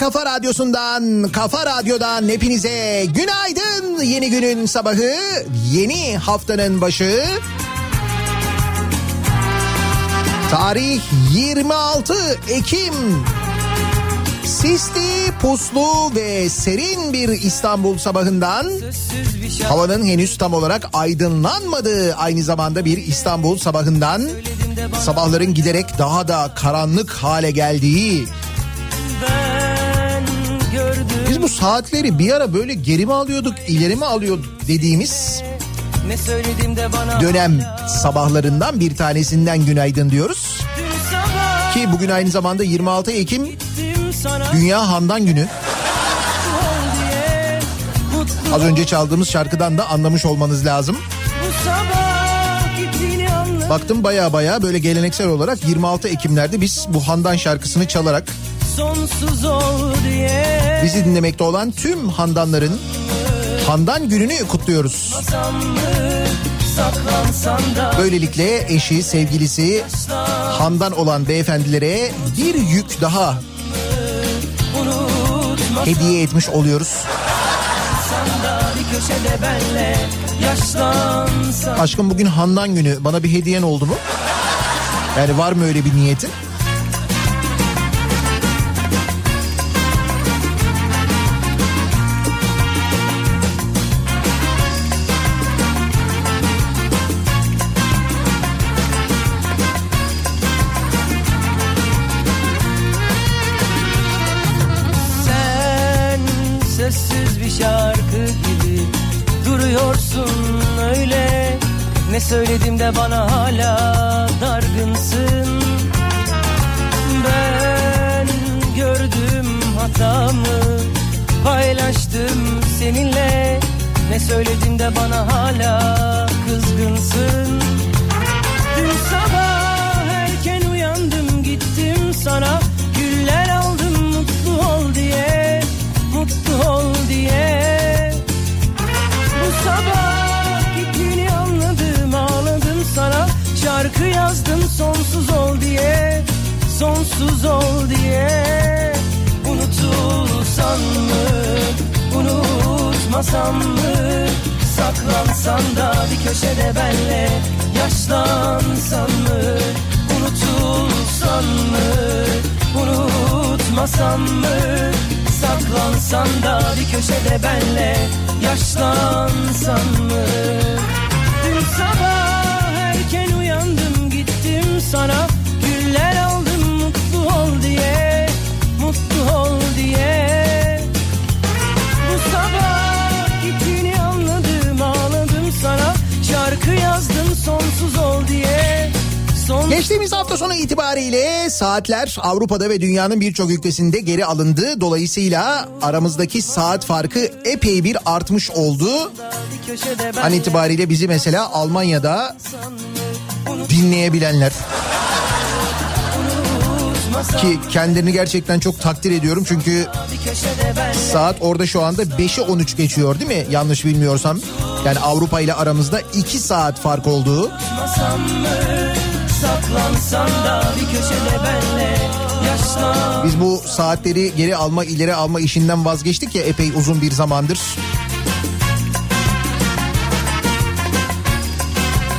Kafa Radyosu'ndan, Kafa Radyo'dan hepinize günaydın. Yeni günün sabahı, yeni haftanın başı. Tarih 26 Ekim. Sisli, puslu ve serin bir İstanbul sabahından havanın henüz tam olarak aydınlanmadığı aynı zamanda bir İstanbul sabahından sabahların giderek daha da karanlık hale geldiği biz bu saatleri bir ara böyle geri mi alıyorduk ileri mi alıyorduk dediğimiz dönem sabahlarından bir tanesinden günaydın diyoruz. Ki bugün aynı zamanda 26 Ekim Dünya Handan Günü. Az önce çaldığımız şarkıdan da anlamış olmanız lazım. Baktım baya baya böyle geleneksel olarak 26 Ekimlerde biz bu Handan şarkısını çalarak bizi dinlemekte olan tüm Handanların Handan gününü kutluyoruz. Böylelikle eşi, sevgilisi Handan olan beyefendilere bir yük daha hediye etmiş oluyoruz. Aşkım bugün Handan günü bana bir hediyen oldu mu? Yani var mı öyle bir niyetin? Söyledim de bana hala dargınsın. Ben gördüm hatamı Paylaştım seninle. Ne söyledim de bana hala kızgınsın. Dün sabah erken uyandım gittim sana Sonsuz ol diye Unutulsan mı? Unutmasam mı? Saklansan da bir köşede benle Yaşlansan mı? Unutulsan mı? Unutmasam mı? Saklansan da bir köşede benle Yaşlansan mı? Dün sabah sana güller aldım. mutlu ol diye mutlu ol diye bu sabah gittiğini anladım ağladım sana şarkı yazdım sonsuz ol diye Geçtiğimiz hafta sonu itibariyle saatler Avrupa'da ve dünyanın birçok ülkesinde geri alındı. Dolayısıyla aramızdaki saat farkı epey bir artmış oldu. An itibariyle bizi mesela Almanya'da dinleyebilenler ki kendilerini gerçekten çok takdir ediyorum çünkü saat orada şu anda 5'i 13 geçiyor değil mi? Yanlış bilmiyorsam. Yani Avrupa ile aramızda 2 saat fark olduğu. Biz bu saatleri geri alma ileri alma işinden vazgeçtik ya epey uzun bir zamandır.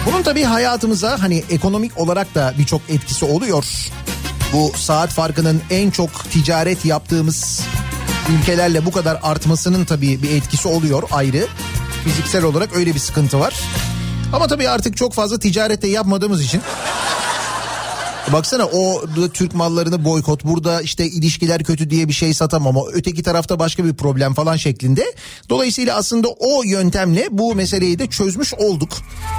Bunun tabii hayatımıza hani ekonomik olarak da birçok etkisi oluyor. Bu saat farkının en çok ticaret yaptığımız ülkelerle bu kadar artmasının tabii bir etkisi oluyor ayrı. Fiziksel olarak öyle bir sıkıntı var. Ama tabii artık çok fazla ticarette yapmadığımız için Baksana o Türk mallarını boykot burada işte ilişkiler kötü diye bir şey satamam ama öteki tarafta başka bir problem falan şeklinde. Dolayısıyla aslında o yöntemle bu meseleyi de çözmüş olduk.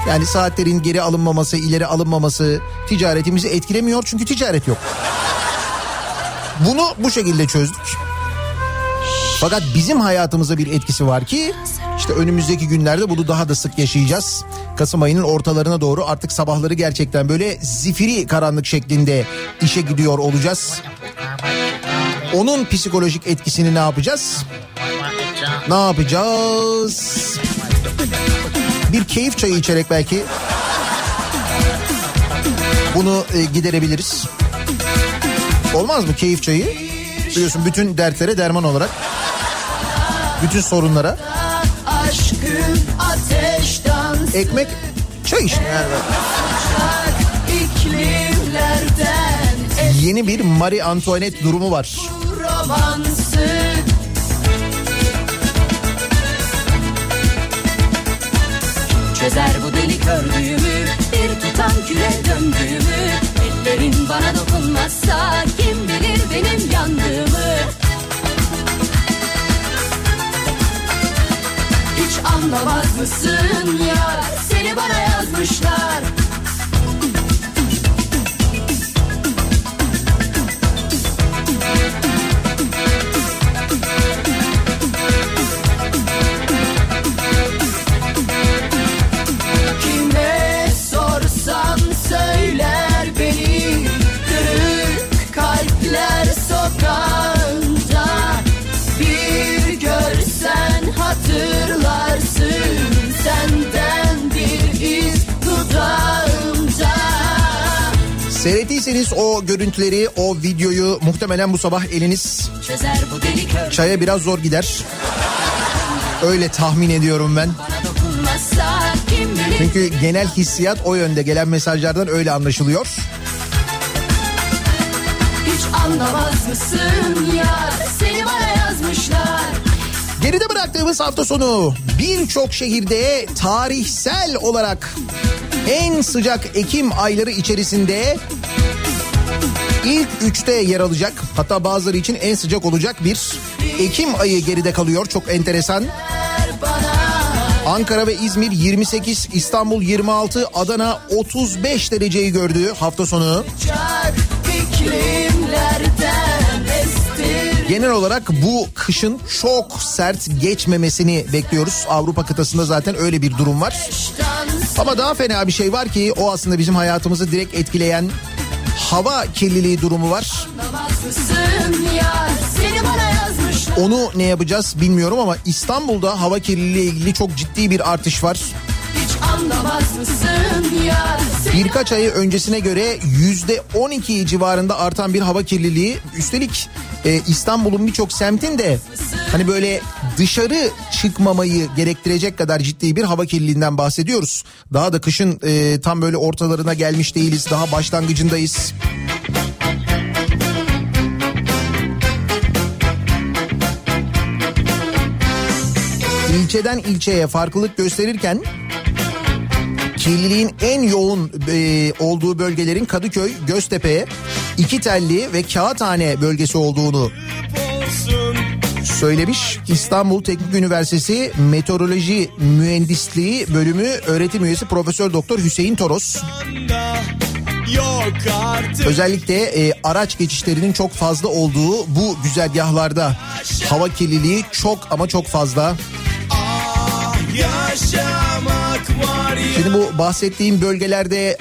Yani saatlerin geri alınmaması, ileri alınmaması ticaretimizi etkilemiyor çünkü ticaret yok. Bunu bu şekilde çözdük. Fakat bizim hayatımıza bir etkisi var ki işte önümüzdeki günlerde bunu daha da sık yaşayacağız. Kasım ayının ortalarına doğru artık sabahları gerçekten böyle zifiri karanlık şeklinde işe gidiyor olacağız. Onun psikolojik etkisini ne yapacağız? Ne yapacağız? Bir keyif çayı içerek belki bunu e, giderebiliriz. Olmaz mı keyif çayı? Biliyorsun bütün dertlere derman olarak. Bütün sorunlara. Ekmek çay işte yani. Yeni bir Marie Antoinette durumu var. Çözer bu deli kördüğümü Bir tutam küre döndüğümü Ellerin bana dokunmazsa Kim bilir benim yandığımı anlamaz mısın ya? Seni bana yazmışlar Seyrettiyseniz o görüntüleri, o videoyu muhtemelen bu sabah eliniz bu çaya biraz zor gider. Öyle tahmin ediyorum ben. Çünkü genel hissiyat o yönde gelen mesajlardan öyle anlaşılıyor. Hiç anlamaz mısın ya Seni bana yazmışlar Geride bıraktığımız hafta sonu birçok şehirde tarihsel olarak en sıcak Ekim ayları içerisinde ilk üçte yer alacak. Hatta bazıları için en sıcak olacak bir Ekim ayı geride kalıyor. Çok enteresan. Ankara ve İzmir 28, İstanbul 26, Adana 35 dereceyi gördü hafta sonu. Genel olarak bu kışın çok sert geçmemesini bekliyoruz. Avrupa kıtasında zaten öyle bir durum var. Ama daha fena bir şey var ki o aslında bizim hayatımızı direkt etkileyen hava kirliliği durumu var. Onu ne yapacağız bilmiyorum ama İstanbul'da hava kirliliği ilgili çok ciddi bir artış var. Birkaç ay öncesine göre yüzde 12 civarında artan bir hava kirliliği. Üstelik e, İstanbul'un birçok semtinde hani böyle dışarı çıkmamayı gerektirecek kadar ciddi bir hava kirliliğinden bahsediyoruz. Daha da kışın e, tam böyle ortalarına gelmiş değiliz. Daha başlangıcındayız. İlçeden ilçeye farklılık gösterirken kirliliğin en yoğun e, olduğu bölgelerin Kadıköy, Göztepe, İkitelli ve Kağıthane bölgesi olduğunu söylemiş. İstanbul Teknik Üniversitesi Meteoroloji Mühendisliği Bölümü öğretim üyesi Profesör Doktor Hüseyin Toros. Özellikle e, araç geçişlerinin çok fazla olduğu bu güzergahlarda hava kirliliği çok ama çok fazla. Şimdi bu bahsettiğim bölgelerde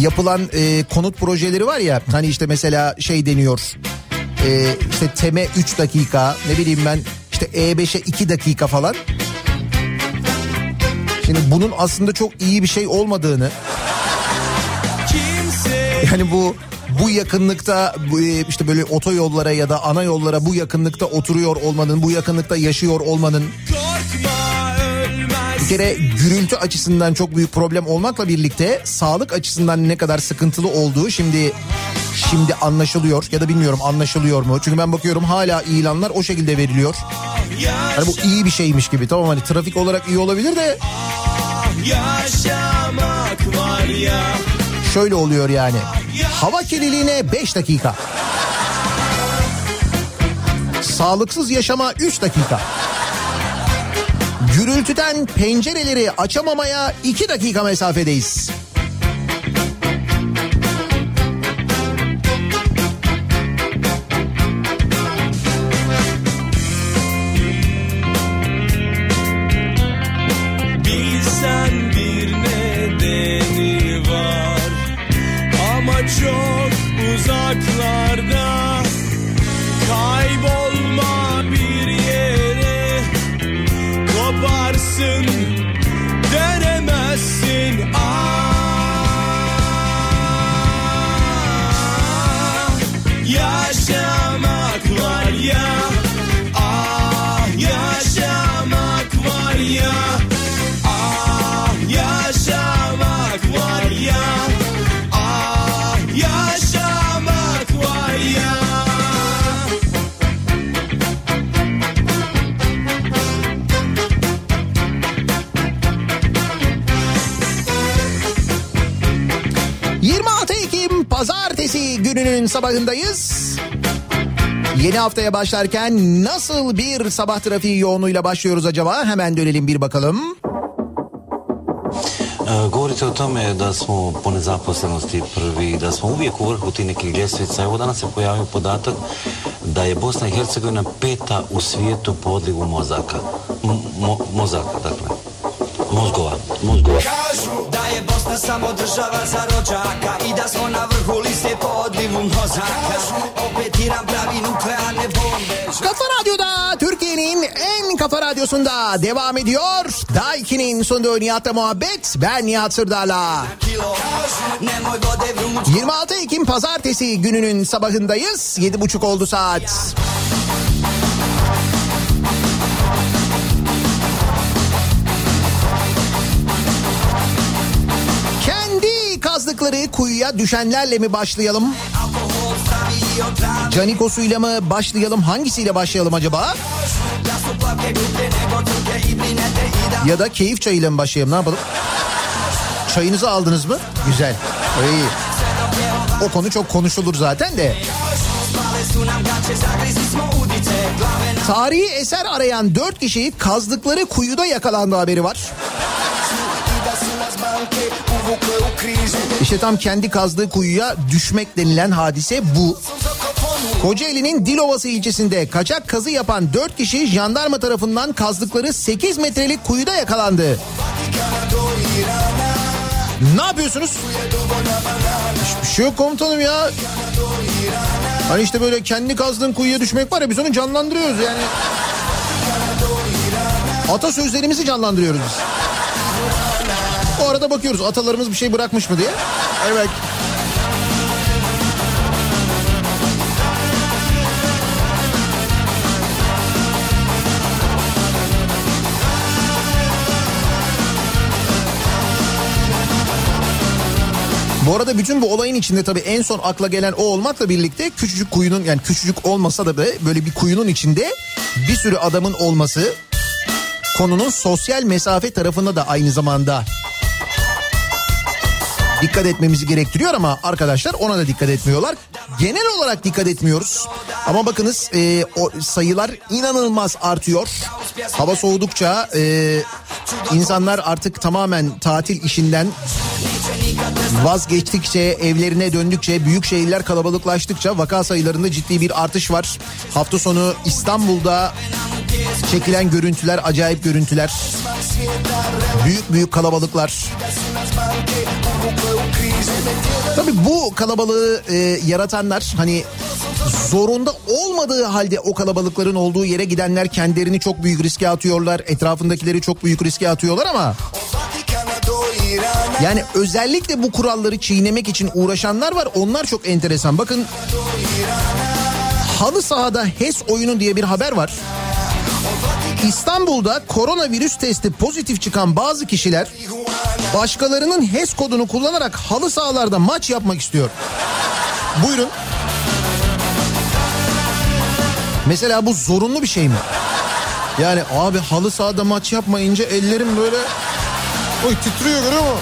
yapılan e, konut projeleri var ya hani işte mesela şey deniyor e, işte teme 3 dakika ne bileyim ben işte E5'e 2 dakika falan. Şimdi bunun aslında çok iyi bir şey olmadığını yani bu bu yakınlıkta e, işte böyle otoyollara ya da ana yollara bu yakınlıkta oturuyor olmanın bu yakınlıkta yaşıyor olmanın bir kere gürültü açısından çok büyük problem olmakla birlikte sağlık açısından ne kadar sıkıntılı olduğu şimdi şimdi anlaşılıyor ya da bilmiyorum anlaşılıyor mu? Çünkü ben bakıyorum hala ilanlar o şekilde veriliyor. Hani bu iyi bir şeymiş gibi tamam hani trafik olarak iyi olabilir de şöyle oluyor yani. Hava kirliliğine 5 dakika. Sağlıksız yaşama 3 dakika. Gürültüden pencereleri açamamaya 2 dakika mesafedeyiz. Sabahındayız. Yeni haftaya başlarken nasıl bir sabah trafiği yoğunluğuyla başlıyoruz acaba? Hemen dönelim bir bakalım. E, Govorite o tome da smo po nezaposlenosti prvi, da smo uvijek u vrhu tih nekih ljestvica. Evo danas se pojavio podatak da je Bosna i Hercegovina peta u svijetu po odlivu mozaka. Mo- mozaka, dakle. Mozgova, mozgova. Kažu da je Bosna samo država za rođaka I da smo na vrhu liste po odlivu mozaka Opet Iran pravi nuklearne bombe Kafa Radyo'da Türkiye'nin en kafa radyosunda devam ediyor. Daiki'nin sunduğu Nihat'la muhabbet. Ben Nihat Sırdar'la. Kilo Kažu nemoj vode vruć 26 Ekim pazartesi gününün sabahındayız. 7.30 oldu saat. Kazdıkları kuyuya düşenlerle mi başlayalım? Canikosuyla mı başlayalım? Hangisiyle başlayalım acaba? Ya da keyif çayıyla mı başlayalım? Ne yapalım? Çayınızı aldınız mı? Güzel. İyi. O konu çok konuşulur zaten de. Tarihi eser arayan dört kişi kazdıkları kuyuda yakalandı haberi var. İşte tam kendi kazdığı kuyuya düşmek denilen hadise bu. Kocaeli'nin Dilovası ilçesinde kaçak kazı yapan 4 kişi jandarma tarafından kazdıkları 8 metrelik kuyuda yakalandı. Ne yapıyorsunuz? Hiçbir şey yok komutanım ya. Hani işte böyle kendi kazdığın kuyuya düşmek var ya biz onu canlandırıyoruz yani. Atasözlerimizi canlandırıyoruz biz. O arada bakıyoruz atalarımız bir şey bırakmış mı diye. Evet. Bu arada bütün bu olayın içinde tabii en son akla gelen o olmakla birlikte küçücük kuyunun yani küçücük olmasa da böyle bir kuyunun içinde bir sürü adamın olması konunun sosyal mesafe tarafında da aynı zamanda dikkat etmemizi gerektiriyor ama arkadaşlar ona da dikkat etmiyorlar. Genel olarak dikkat etmiyoruz. Ama bakınız e, o sayılar inanılmaz artıyor. Hava soğudukça e, insanlar artık tamamen tatil işinden vazgeçtikçe evlerine döndükçe büyük şehirler kalabalıklaştıkça vaka sayılarında ciddi bir artış var. Hafta sonu İstanbul'da çekilen görüntüler acayip görüntüler. Büyük büyük kalabalıklar. Tabii bu kalabalığı e, yaratanlar hani zorunda olmadığı halde o kalabalıkların olduğu yere gidenler kendilerini çok büyük riske atıyorlar. Etrafındakileri çok büyük riske atıyorlar ama yani özellikle bu kuralları çiğnemek için uğraşanlar var. Onlar çok enteresan. Bakın halı sahada HES oyunu diye bir haber var. İstanbul'da koronavirüs testi pozitif çıkan bazı kişiler başkalarının HES kodunu kullanarak halı sahalarda maç yapmak istiyor. Buyurun. Mesela bu zorunlu bir şey mi? Yani abi halı sahada maç yapmayınca ellerim böyle oy titriyor görüyor musun?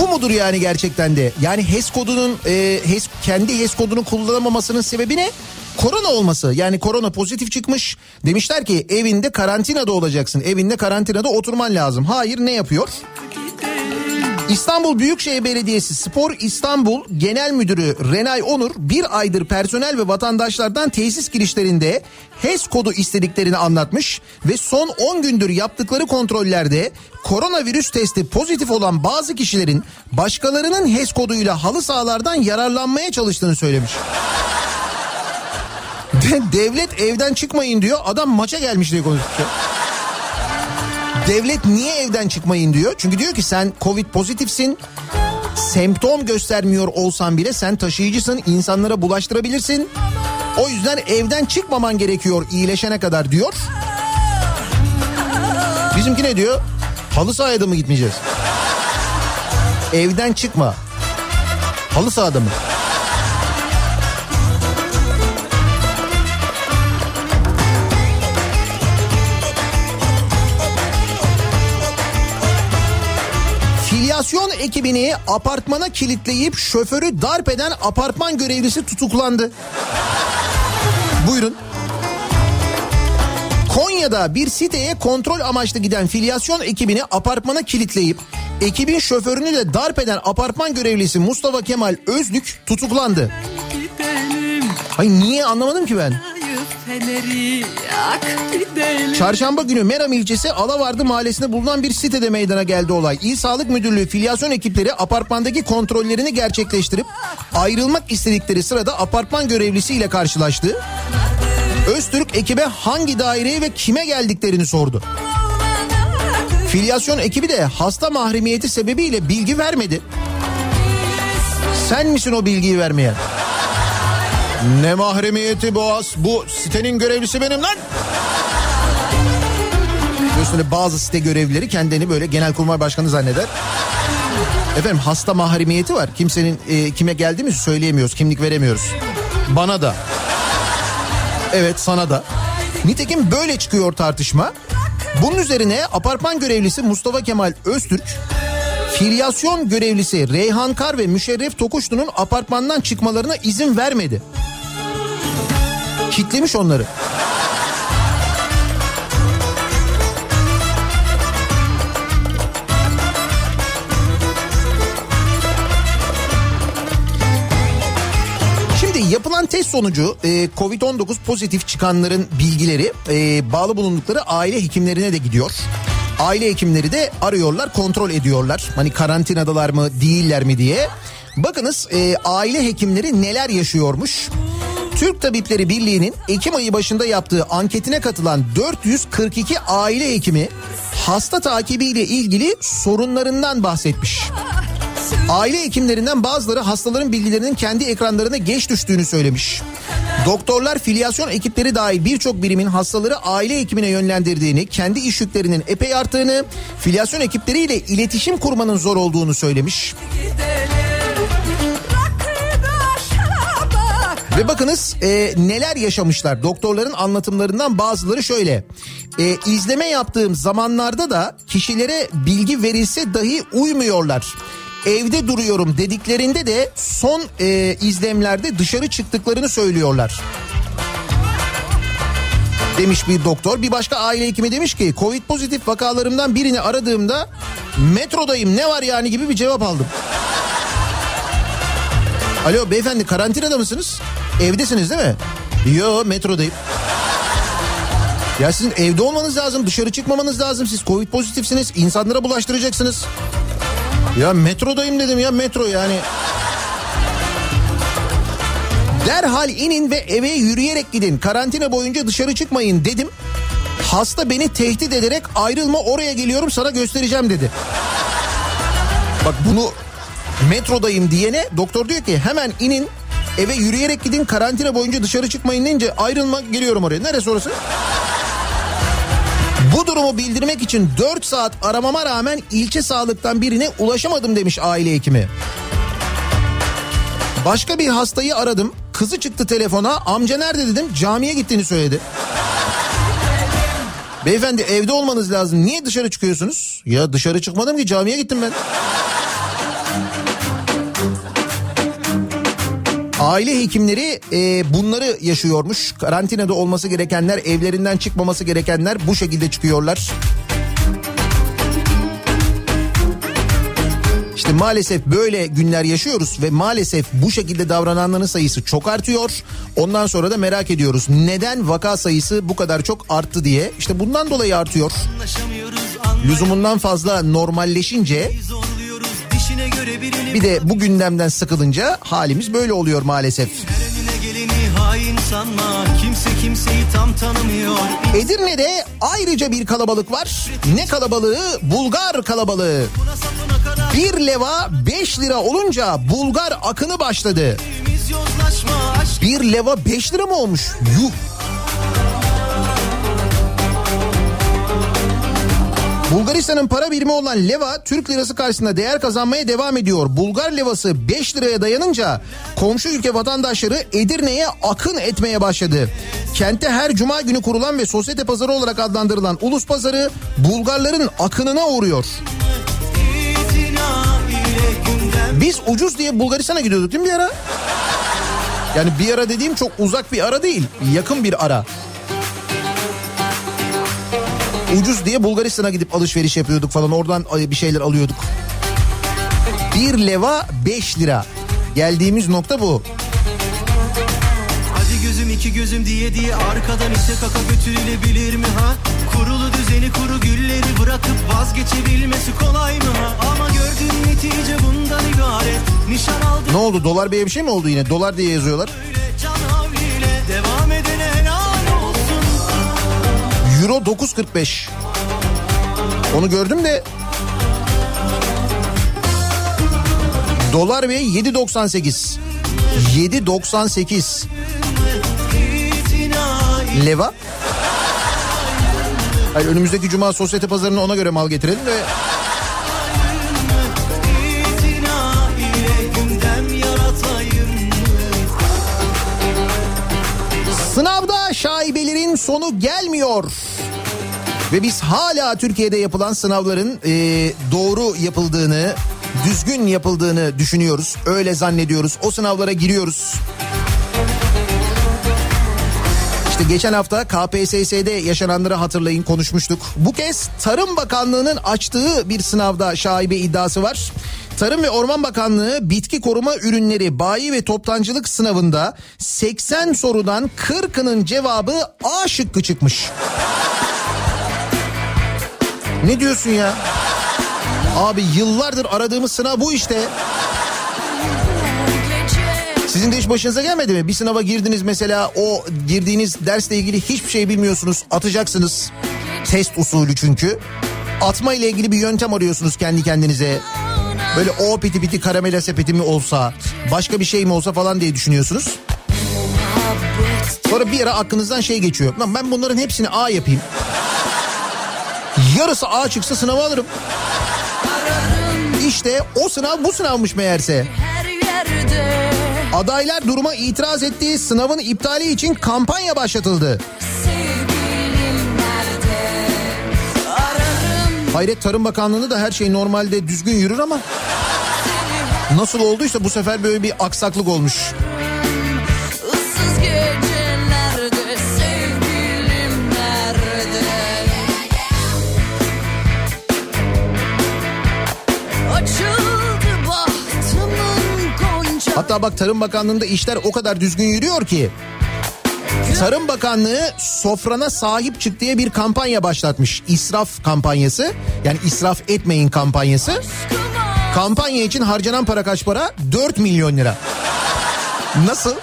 Bu mudur yani gerçekten de? Yani HES kodunun e, HES kendi HES kodunu kullanamamasının sebebi ne? Korona olması. Yani korona pozitif çıkmış. Demişler ki evinde karantinada olacaksın. Evinde karantinada oturman lazım. Hayır ne yapıyor? İstanbul Büyükşehir Belediyesi Spor İstanbul Genel Müdürü Renay Onur bir aydır personel ve vatandaşlardan tesis girişlerinde HES kodu istediklerini anlatmış ve son 10 gündür yaptıkları kontrollerde koronavirüs testi pozitif olan bazı kişilerin başkalarının HES koduyla halı sahalardan yararlanmaya çalıştığını söylemiş. Devlet evden çıkmayın diyor adam maça gelmiş diye konuşuyor. Devlet niye evden çıkmayın diyor. Çünkü diyor ki sen Covid pozitifsin. Semptom göstermiyor olsan bile sen taşıyıcısın. insanlara bulaştırabilirsin. O yüzden evden çıkmaman gerekiyor iyileşene kadar diyor. Bizimki ne diyor? Halı sahaya mı gitmeyeceğiz? Evden çıkma. Halı sahada mı? Filyasyon ekibini apartmana kilitleyip şoförü darp eden apartman görevlisi tutuklandı. Buyurun. Konya'da bir siteye kontrol amaçlı giden filyasyon ekibini apartmana kilitleyip ekibin şoförünü de darp eden apartman görevlisi Mustafa Kemal Özlük tutuklandı. Gidelim Ay niye anlamadım ki ben. Çarşamba günü Meram ilçesi Alavardı mahallesinde bulunan bir sitede meydana geldi olay. İl Sağlık Müdürlüğü filyasyon ekipleri apartmandaki kontrollerini gerçekleştirip ayrılmak istedikleri sırada apartman görevlisiyle karşılaştı. Öztürk ekibe hangi daireye ve kime geldiklerini sordu. Filyasyon ekibi de hasta mahremiyeti sebebiyle bilgi vermedi. Sen misin o bilgiyi vermeyen? Ne mahremiyeti Boğaz? Bu sitenin görevlisi benim lan. Biliyorsun öyle bazı site görevlileri kendini böyle genelkurmay başkanı zanneder. Efendim hasta mahremiyeti var. Kimsenin e, kime geldiğini söyleyemiyoruz. Kimlik veremiyoruz. Bana da. Evet sana da. Nitekim böyle çıkıyor tartışma. Bunun üzerine apartman görevlisi Mustafa Kemal Öztürk filyasyon görevlisi Reyhan Kar ve Müşerref Tokuşlu'nun apartmandan çıkmalarına izin vermedi. Kitlemiş onları. Şimdi yapılan test sonucu e, Covid-19 pozitif çıkanların bilgileri e, bağlı bulundukları aile hekimlerine de gidiyor. Aile hekimleri de arıyorlar, kontrol ediyorlar. Hani karantinadalar mı, değiller mi diye. Bakınız e, aile hekimleri neler yaşıyormuş. Türk Tabipleri Birliği'nin Ekim ayı başında yaptığı anketine katılan 442 aile hekimi hasta takibiyle ilgili sorunlarından bahsetmiş. Aile hekimlerinden bazıları hastaların bilgilerinin kendi ekranlarına geç düştüğünü söylemiş. Doktorlar filyasyon ekipleri dahil birçok birimin hastaları aile hekimine yönlendirdiğini, kendi iş yüklerinin epey arttığını, filyasyon ekipleriyle iletişim kurmanın zor olduğunu söylemiş. Ve bakınız e, neler yaşamışlar. Doktorların anlatımlarından bazıları şöyle. E, izleme yaptığım zamanlarda da kişilere bilgi verilse dahi uymuyorlar. Evde duruyorum dediklerinde de son e, izlemlerde dışarı çıktıklarını söylüyorlar. Demiş bir doktor. Bir başka aile hekimi demiş ki Covid pozitif vakalarımdan birini aradığımda metrodayım ne var yani gibi bir cevap aldım. Alo beyefendi karantinada mısınız? Evdesiniz değil mi? Yo metrodayım. Ya sizin evde olmanız lazım dışarı çıkmamanız lazım. Siz Covid pozitifsiniz insanlara bulaştıracaksınız. Ya metrodayım dedim ya metro yani. Derhal inin ve eve yürüyerek gidin. Karantina boyunca dışarı çıkmayın dedim. Hasta beni tehdit ederek ayrılma oraya geliyorum sana göstereceğim dedi. Bak bunu metrodayım diyene doktor diyor ki hemen inin eve yürüyerek gidin karantina boyunca dışarı çıkmayın deyince ayrılma geliyorum oraya. Neresi orası? Bu durumu bildirmek için 4 saat aramama rağmen ilçe sağlıktan birine ulaşamadım demiş aile hekimi. Başka bir hastayı aradım. Kızı çıktı telefona. Amca nerede dedim. Camiye gittiğini söyledi. Beyefendi evde olmanız lazım. Niye dışarı çıkıyorsunuz? Ya dışarı çıkmadım ki camiye gittim ben. Aile hekimleri e, bunları yaşıyormuş. Karantinada olması gerekenler, evlerinden çıkmaması gerekenler bu şekilde çıkıyorlar. İşte maalesef böyle günler yaşıyoruz ve maalesef bu şekilde davrananların sayısı çok artıyor. Ondan sonra da merak ediyoruz neden vaka sayısı bu kadar çok arttı diye. İşte bundan dolayı artıyor. Lüzumundan fazla normalleşince bir de bu gündemden sıkılınca halimiz böyle oluyor maalesef. Edirne'de ayrıca bir kalabalık var. Ne kalabalığı? Bulgar kalabalığı. Bir leva 5 lira olunca Bulgar akını başladı. Bir leva 5 lira mı olmuş? Yuh. Bulgaristan'ın para birimi olan leva Türk lirası karşısında değer kazanmaya devam ediyor. Bulgar levası 5 liraya dayanınca komşu ülke vatandaşları Edirne'ye akın etmeye başladı. Kente her cuma günü kurulan ve sosyete pazarı olarak adlandırılan ulus pazarı Bulgarların akınına uğruyor. Biz ucuz diye Bulgaristan'a gidiyorduk değil mi bir ara? Yani bir ara dediğim çok uzak bir ara değil. Yakın bir ara. Ucuz diye Bulgaristan'a gidip alışveriş yapıyorduk falan. Oradan bir şeyler alıyorduk. Bir leva 5 lira. Geldiğimiz nokta bu. Hadi gözüm iki gözüm diye diye arkadan ite kaka götürülebilir mi ha? Kurulu düzeni kuru gülleri bırakıp vazgeçebilmesi kolay mı ha? Ama gördüğün netice bundan ibaret. Nişan aldım Ne oldu dolar beye bir şey mi oldu yine? Dolar diye yazıyorlar. öyle Euro 9.45. Onu gördüm de Dolar ve 7.98. 7.98. İtina Leva. Hayır önümüzdeki cuma sosyete pazarına ona göre mal getirelim de sonu gelmiyor. Ve biz hala Türkiye'de yapılan sınavların e, doğru yapıldığını, düzgün yapıldığını düşünüyoruz. Öyle zannediyoruz. O sınavlara giriyoruz. İşte geçen hafta KPSS'de yaşananları hatırlayın konuşmuştuk. Bu kez Tarım Bakanlığı'nın açtığı bir sınavda şaibe iddiası var. Tarım ve Orman Bakanlığı bitki koruma ürünleri bayi ve toptancılık sınavında 80 sorudan 40'ının cevabı A şıkkı çıkmış. Ne diyorsun ya? Abi yıllardır aradığımız sınav bu işte. Sizin de hiç başınıza gelmedi mi? Bir sınava girdiniz mesela o girdiğiniz dersle ilgili hiçbir şey bilmiyorsunuz. Atacaksınız. Test usulü çünkü. Atma ile ilgili bir yöntem arıyorsunuz kendi kendinize. Böyle o piti piti karamela sepeti mi olsa, başka bir şey mi olsa falan diye düşünüyorsunuz. Sonra bir ara aklınızdan şey geçiyor. Lan ben bunların hepsini A yapayım. Yarısı A çıksa sınava alırım. İşte o sınav bu sınavmış meğerse. Adaylar duruma itiraz etti. Sınavın iptali için kampanya başlatıldı. Hayret Tarım Bakanlığı'nda da her şey normalde düzgün yürür ama nasıl olduysa bu sefer böyle bir aksaklık olmuş. Hatta bak Tarım Bakanlığı'nda işler o kadar düzgün yürüyor ki Tarım Bakanlığı sofrana sahip çık diye bir kampanya başlatmış. İsraf kampanyası. Yani israf etmeyin kampanyası. Kampanya için harcanan para kaç para? 4 milyon lira. Nasıl?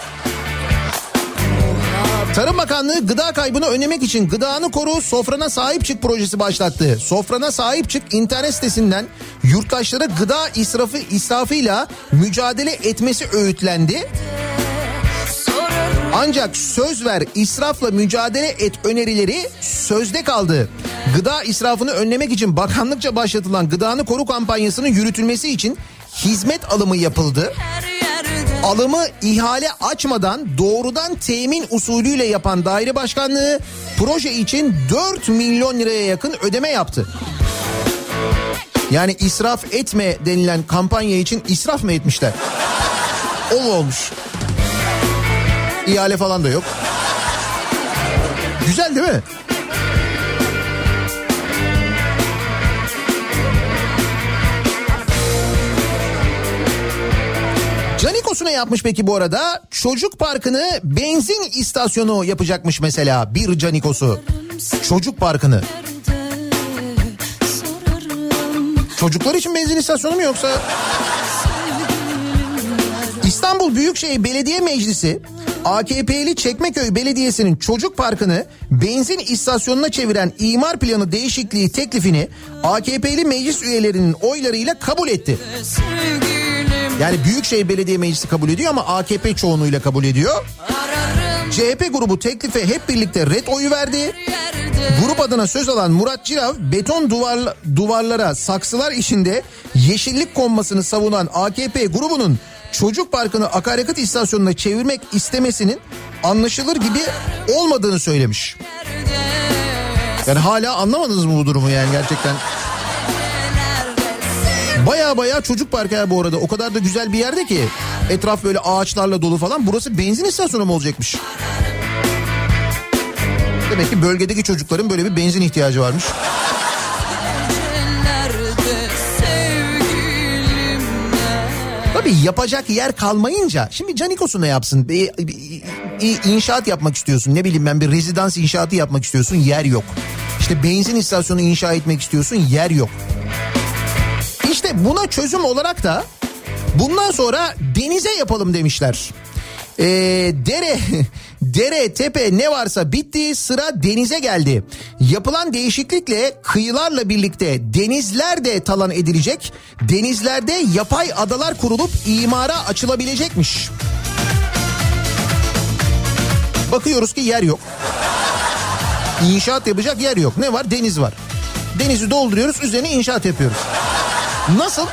Tarım Bakanlığı gıda kaybını önlemek için gıdanı koru sofrana sahip çık projesi başlattı. Sofrana sahip çık internet sitesinden yurttaşlara gıda israfı israfıyla mücadele etmesi öğütlendi. Ancak söz ver israfla mücadele et önerileri sözde kaldı. Gıda israfını önlemek için bakanlıkça başlatılan gıdanı koru kampanyasının yürütülmesi için hizmet alımı yapıldı. Alımı ihale açmadan doğrudan temin usulüyle yapan daire başkanlığı proje için 4 milyon liraya yakın ödeme yaptı. Yani israf etme denilen kampanya için israf mı etmişler? O mu olmuş? İhale falan da yok. Güzel değil mi? Canikos'u ne yapmış peki bu arada? Çocuk parkını benzin istasyonu yapacakmış mesela bir Canikos'u. Çocuk parkını. Çocuklar için benzin istasyonu mu yoksa? İstanbul Büyükşehir Belediye Meclisi AKP'li Çekmeköy Belediyesi'nin çocuk parkını benzin istasyonuna çeviren imar planı değişikliği teklifini AKP'li meclis üyelerinin oylarıyla kabul etti. Yani Büyükşehir Belediye Meclisi kabul ediyor ama AKP çoğunluğuyla kabul ediyor. CHP grubu teklife hep birlikte red oyu verdi. Grup adına söz alan Murat Cirav beton duvar, duvarlara saksılar içinde yeşillik konmasını savunan AKP grubunun çocuk parkını akaryakıt istasyonuna çevirmek istemesinin anlaşılır gibi olmadığını söylemiş. Yani hala anlamadınız mı bu durumu yani gerçekten? Baya baya çocuk parkı ya bu arada. O kadar da güzel bir yerde ki. Etraf böyle ağaçlarla dolu falan. Burası benzin istasyonu mu olacakmış? Demek ki bölgedeki çocukların böyle bir benzin ihtiyacı varmış. Tabii yapacak yer kalmayınca şimdi Canikos'u ne yapsın? Bir, bir- bir inşaat yapmak istiyorsun ne bileyim ben bir rezidans inşaatı yapmak istiyorsun yer yok. İşte benzin istasyonu inşa etmek istiyorsun yer yok. İşte buna çözüm olarak da bundan sonra denize yapalım demişler. Ee, dere, dere, tepe ne varsa bitti sıra denize geldi. Yapılan değişiklikle kıyılarla birlikte denizler de talan edilecek. Denizlerde yapay adalar kurulup imara açılabilecekmiş. Bakıyoruz ki yer yok. İnşaat yapacak yer yok. Ne var? Deniz var. Denizi dolduruyoruz üzerine inşaat yapıyoruz. Nasıl?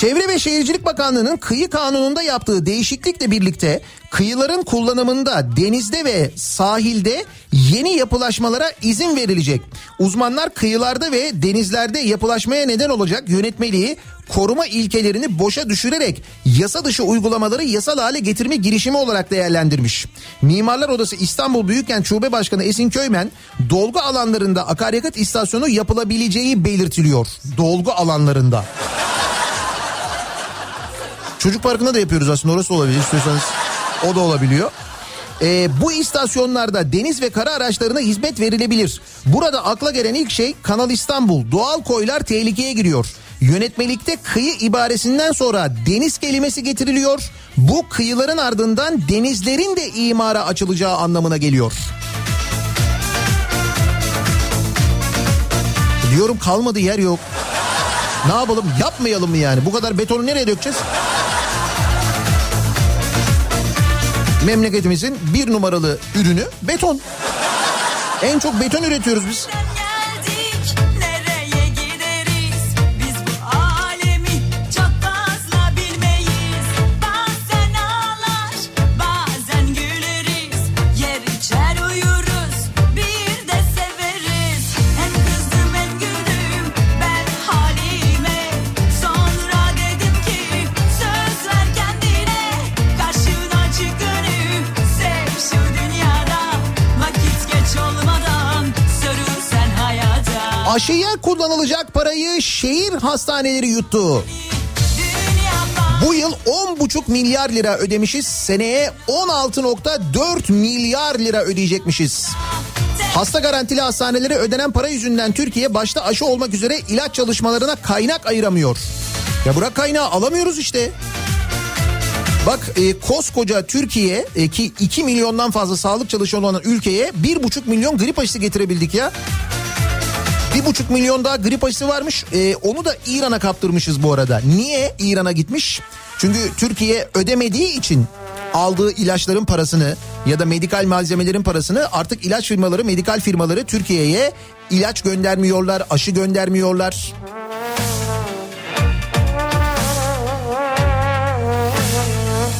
Çevre ve Şehircilik Bakanlığı'nın kıyı kanununda yaptığı değişiklikle birlikte kıyıların kullanımında denizde ve sahilde yeni yapılaşmalara izin verilecek. Uzmanlar kıyılarda ve denizlerde yapılaşmaya neden olacak yönetmeliği koruma ilkelerini boşa düşürerek yasa dışı uygulamaları yasal hale getirme girişimi olarak değerlendirmiş. Mimarlar Odası İstanbul Büyükkent Şube Başkanı Esin Köymen dolgu alanlarında akaryakıt istasyonu yapılabileceği belirtiliyor. Dolgu alanlarında. Çocuk parkında da yapıyoruz aslında orası olabilir istiyorsanız o da olabiliyor. Ee, bu istasyonlarda deniz ve kara araçlarına hizmet verilebilir. Burada akla gelen ilk şey Kanal İstanbul. Doğal koylar tehlikeye giriyor. Yönetmelikte kıyı ibaresinden sonra deniz kelimesi getiriliyor. Bu kıyıların ardından denizlerin de imara açılacağı anlamına geliyor. Diyorum kalmadı yer yok. Ne yapalım yapmayalım mı yani? Bu kadar betonu nereye dökeceğiz? Memleketimizin bir numaralı ürünü beton. En çok beton üretiyoruz biz. Aşıya kullanılacak parayı şehir hastaneleri yuttu. Bu yıl 10,5 milyar lira ödemişiz. Seneye 16.4 milyar lira ödeyecekmişiz. Hasta garantili hastanelere ödenen para yüzünden Türkiye başta aşı olmak üzere ilaç çalışmalarına kaynak ayıramıyor. Ya bırak kaynağı alamıyoruz işte. Bak e, koskoca Türkiye e, ki 2 milyondan fazla sağlık çalışanı olan ülkeye 1,5 milyon grip aşısı getirebildik ya. Bir buçuk milyon daha grip aşısı varmış. Ee, onu da İran'a kaptırmışız bu arada. Niye İran'a gitmiş? Çünkü Türkiye ödemediği için aldığı ilaçların parasını ya da medikal malzemelerin parasını artık ilaç firmaları, medikal firmaları Türkiye'ye ilaç göndermiyorlar, aşı göndermiyorlar.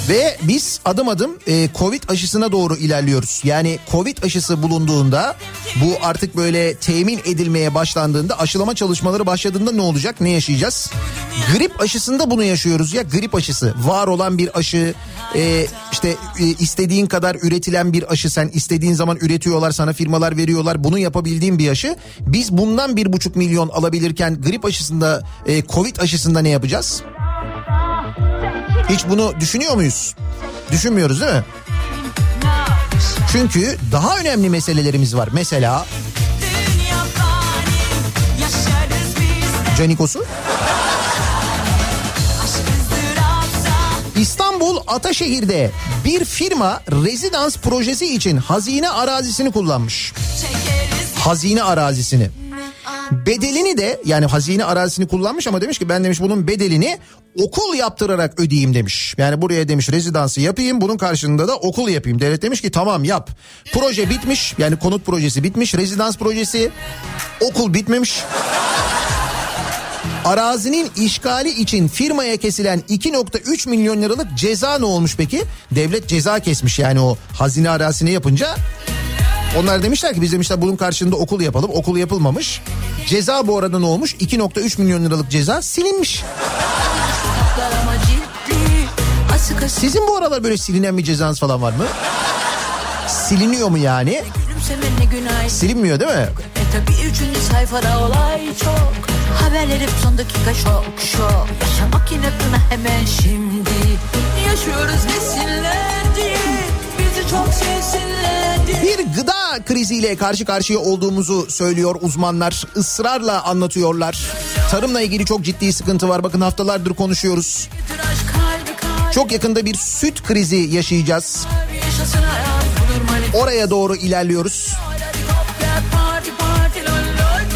Ve biz adım adım e, Covid aşısına doğru ilerliyoruz. Yani Covid aşısı bulunduğunda bu artık böyle temin edilmeye başlandığında aşılama çalışmaları başladığında ne olacak? Ne yaşayacağız? Grip aşısında bunu yaşıyoruz ya grip aşısı. Var olan bir aşı e, işte e, istediğin kadar üretilen bir aşı sen istediğin zaman üretiyorlar sana firmalar veriyorlar bunu yapabildiğin bir aşı. Biz bundan bir buçuk milyon alabilirken grip aşısında e, Covid aşısında ne yapacağız? Hiç bunu düşünüyor muyuz? Düşünmüyoruz değil mi? Çünkü daha önemli meselelerimiz var. Mesela Canikos'u. İstanbul Ataşehir'de bir firma rezidans projesi için hazine arazisini kullanmış. Hazine arazisini. Bedelini de yani hazine arazisini kullanmış ama demiş ki ben demiş bunun bedelini okul yaptırarak ödeyeyim demiş. Yani buraya demiş rezidansı yapayım bunun karşılığında da okul yapayım. Devlet demiş ki tamam yap. Proje bitmiş yani konut projesi bitmiş rezidans projesi okul bitmemiş. Arazinin işgali için firmaya kesilen 2.3 milyon liralık ceza ne olmuş peki? Devlet ceza kesmiş yani o hazine arazisini yapınca Onlar demişler ki biz demişler bunun karşılığında okul yapalım. Okul yapılmamış. Ceza bu arada ne olmuş? 2.3 milyon liralık ceza silinmiş. Sizin bu aralar böyle silinen bir cezanız falan var mı? Siliniyor mu yani? Silinmiyor değil mi? E tabi üçüncü sayfada olay çok Haberler son dakika şok şok Yaşamak yine buna hemen şimdi Yaşıyoruz desinler Bir gıda kriziyle karşı karşıya olduğumuzu söylüyor uzmanlar. Israrla anlatıyorlar. Tarımla ilgili çok ciddi sıkıntı var. Bakın haftalardır konuşuyoruz. Çok yakında bir süt krizi yaşayacağız. Oraya doğru ilerliyoruz.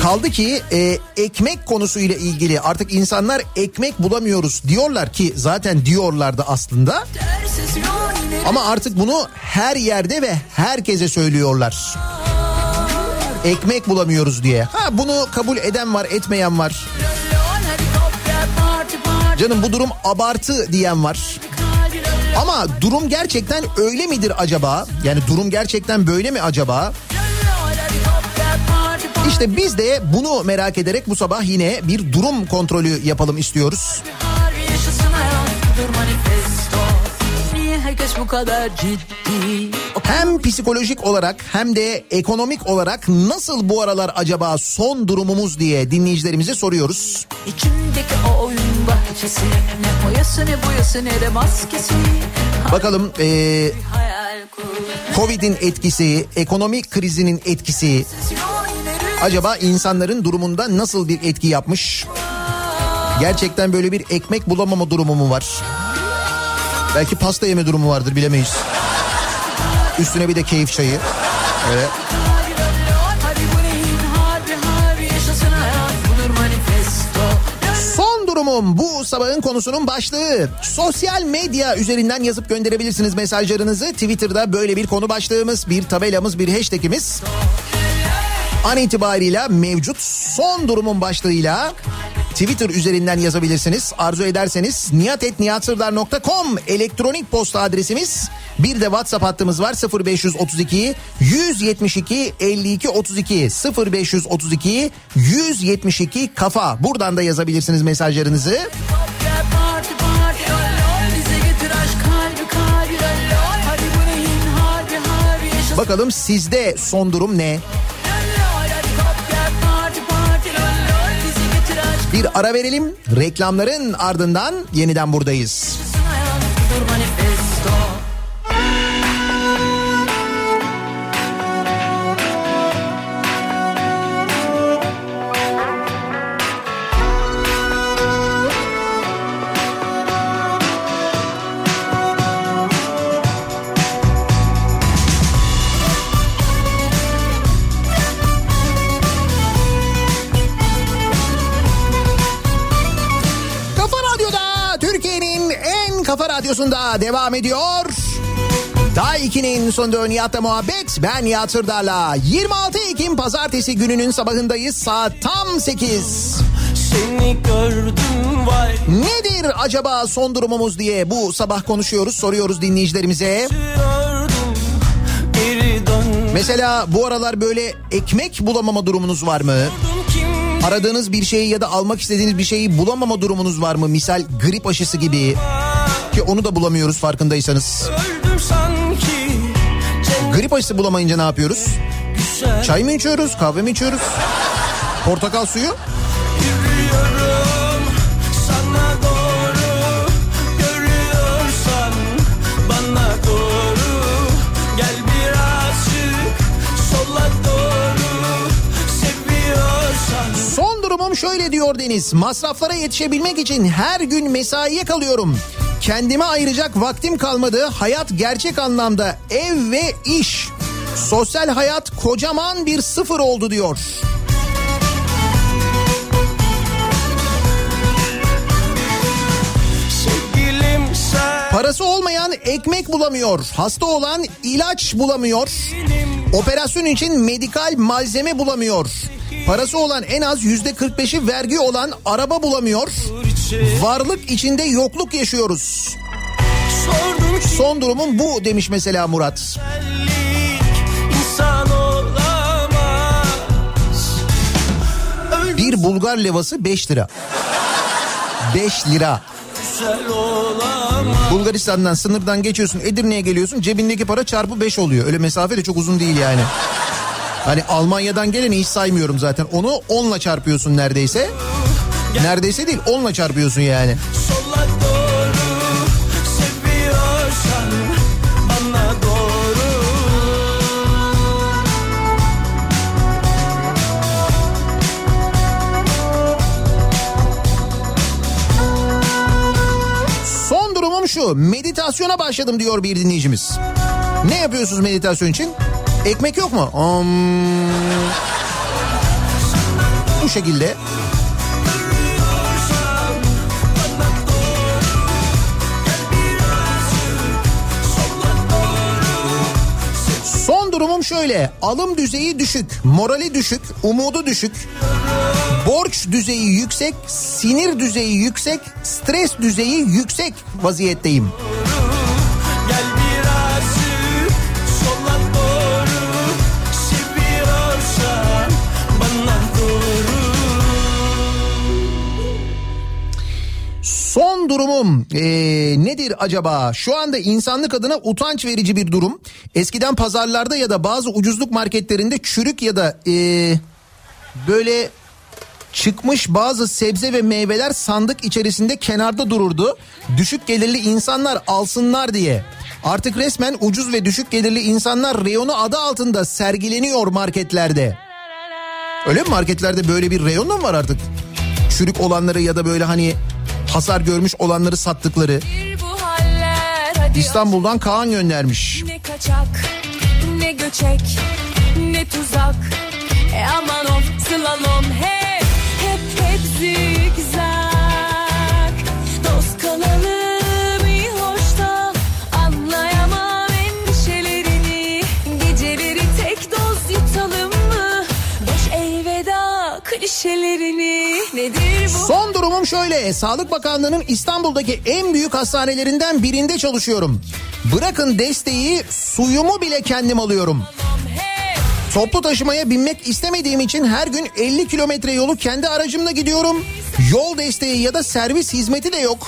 Kaldı ki e, ekmek konusuyla ilgili artık insanlar ekmek bulamıyoruz diyorlar ki zaten diyorlardı aslında. Dersiz Ama artık bunu her yerde ve herkese söylüyorlar. Ekmek bulamıyoruz diye. Ha bunu kabul eden var, etmeyen var. Canım bu durum abartı diyen var. Ama durum gerçekten öyle midir acaba? Yani durum gerçekten böyle mi acaba? İşte biz de bunu merak ederek bu sabah yine bir durum kontrolü yapalım istiyoruz. Harbi yaşasın hayat manifesto Niye herkes bu kadar ciddi Hem psikolojik olarak hem de ekonomik olarak nasıl bu aralar acaba son durumumuz diye dinleyicilerimize soruyoruz. içimdeki o oyun bahçesi Ne boyası ne boyası ne de maskesi Bakalım kur Covid'in etkisi, ekonomik krizinin etkisi acaba insanların durumunda nasıl bir etki yapmış? Gerçekten böyle bir ekmek bulamama durumu mu var? Belki pasta yeme durumu vardır bilemeyiz. Üstüne bir de keyif çayı. Evet. Son durumum bu sabahın konusunun başlığı. Sosyal medya üzerinden yazıp gönderebilirsiniz mesajlarınızı. Twitter'da böyle bir konu başlığımız, bir tabelamız, bir hashtagimiz. An itibariyle mevcut son durumun başlığıyla Twitter üzerinden yazabilirsiniz. Arzu ederseniz niyatetniyatsırdar.com elektronik posta adresimiz. Bir de WhatsApp hattımız var 0532 172 52 32 0532 172 kafa. Buradan da yazabilirsiniz mesajlarınızı. Bakalım sizde son durum ne? Bir ara verelim. Reklamların ardından yeniden buradayız. hayat radyosunda devam ediyor. Daha 2'nin sonunda Nihat'la muhabbet. Ben Nihat Sırdar'la. 26 Ekim pazartesi gününün sabahındayız. Saat tam 8. Seni gördüm vay Nedir acaba son durumumuz diye bu sabah konuşuyoruz, soruyoruz dinleyicilerimize. Mesela bu aralar böyle ekmek bulamama durumunuz var mı? Aradığınız bir şeyi ya da almak istediğiniz bir şeyi bulamama durumunuz var mı? Misal grip aşısı gibi. Ki onu da bulamıyoruz farkındaysanız. Grip aşısı bulamayınca ne yapıyoruz? Çay mı içiyoruz, kahve mi içiyoruz? Portakal suyu? Durumum şöyle diyor Deniz. Masraflara yetişebilmek için her gün mesaiye kalıyorum. Kendime ayıracak vaktim kalmadı. Hayat gerçek anlamda ev ve iş. Sosyal hayat kocaman bir sıfır oldu diyor. Parası olmayan ekmek bulamıyor. Hasta olan ilaç bulamıyor. Operasyon için medikal malzeme bulamıyor. Parası olan en az yüzde 45'i vergi olan araba bulamıyor. Varlık içinde yokluk yaşıyoruz. Son durumum bu demiş mesela Murat. Bir Bulgar levası 5 lira. 5 lira. Bulgaristan'dan sınırdan geçiyorsun Edirne'ye geliyorsun cebindeki para çarpı 5 oluyor. Öyle mesafe de çok uzun değil yani. Hani Almanya'dan geleni hiç saymıyorum zaten. Onu 10'la çarpıyorsun neredeyse. Neredeyse değil 10'la çarpıyorsun yani. Son durumum şu meditasyona başladım diyor bir dinleyicimiz. Ne yapıyorsunuz meditasyon için? Ekmek yok mu? Om. Bu şekilde. Son durumum şöyle. Alım düzeyi düşük, morali düşük, umudu düşük. Borç düzeyi yüksek, sinir düzeyi yüksek, stres düzeyi yüksek vaziyetteyim. Durumum ee, nedir acaba? Şu anda insanlık adına utanç verici bir durum. Eskiden pazarlarda ya da bazı ucuzluk marketlerinde çürük ya da ee, böyle çıkmış bazı sebze ve meyveler sandık içerisinde kenarda dururdu. Düşük gelirli insanlar alsınlar diye. Artık resmen ucuz ve düşük gelirli insanlar reyonu adı altında sergileniyor marketlerde. Öyle mi marketlerde böyle bir reyon mı var artık? Çürük olanları ya da böyle hani hasar görmüş olanları sattıkları. Haller İstanbul'dan Kaan göndermiş. Ne kaçak, ne göçek, ne tuzak. E aman of slalom hep, klişelerini. Nedir bu? Son durumum şöyle. Sağlık Bakanlığı'nın İstanbul'daki en büyük hastanelerinden birinde çalışıyorum. Bırakın desteği suyumu bile kendim alıyorum. Toplu taşımaya binmek istemediğim için her gün 50 kilometre yolu kendi aracımla gidiyorum. Yol desteği ya da servis hizmeti de yok.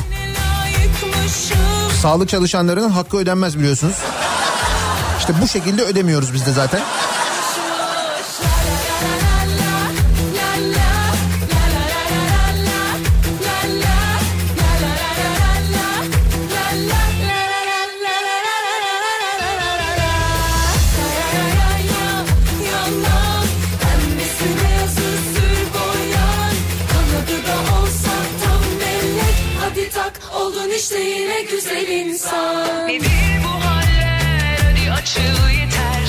Sağlık çalışanlarının hakkı ödenmez biliyorsunuz. İşte bu şekilde ödemiyoruz biz de zaten. İnsan. Nedir bu haller hadi açıl yeter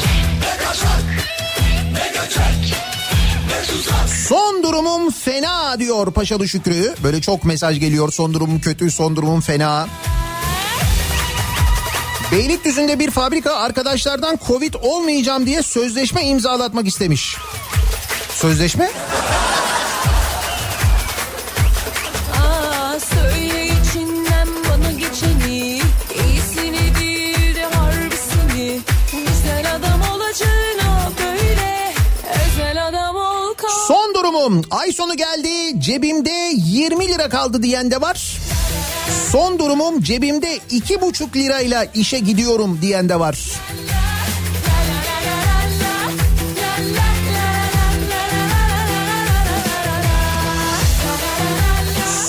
Son durumum fena diyor Paşalı Şükrü. Böyle çok mesaj geliyor son durumum kötü son durumum fena. Beylikdüzü'nde bir fabrika arkadaşlardan Covid olmayacağım diye sözleşme imzalatmak istemiş. Sözleşme? Durumum ay sonu geldi cebimde 20 lira kaldı diyen de var. Son durumum cebimde iki buçuk lirayla işe gidiyorum diyen de var.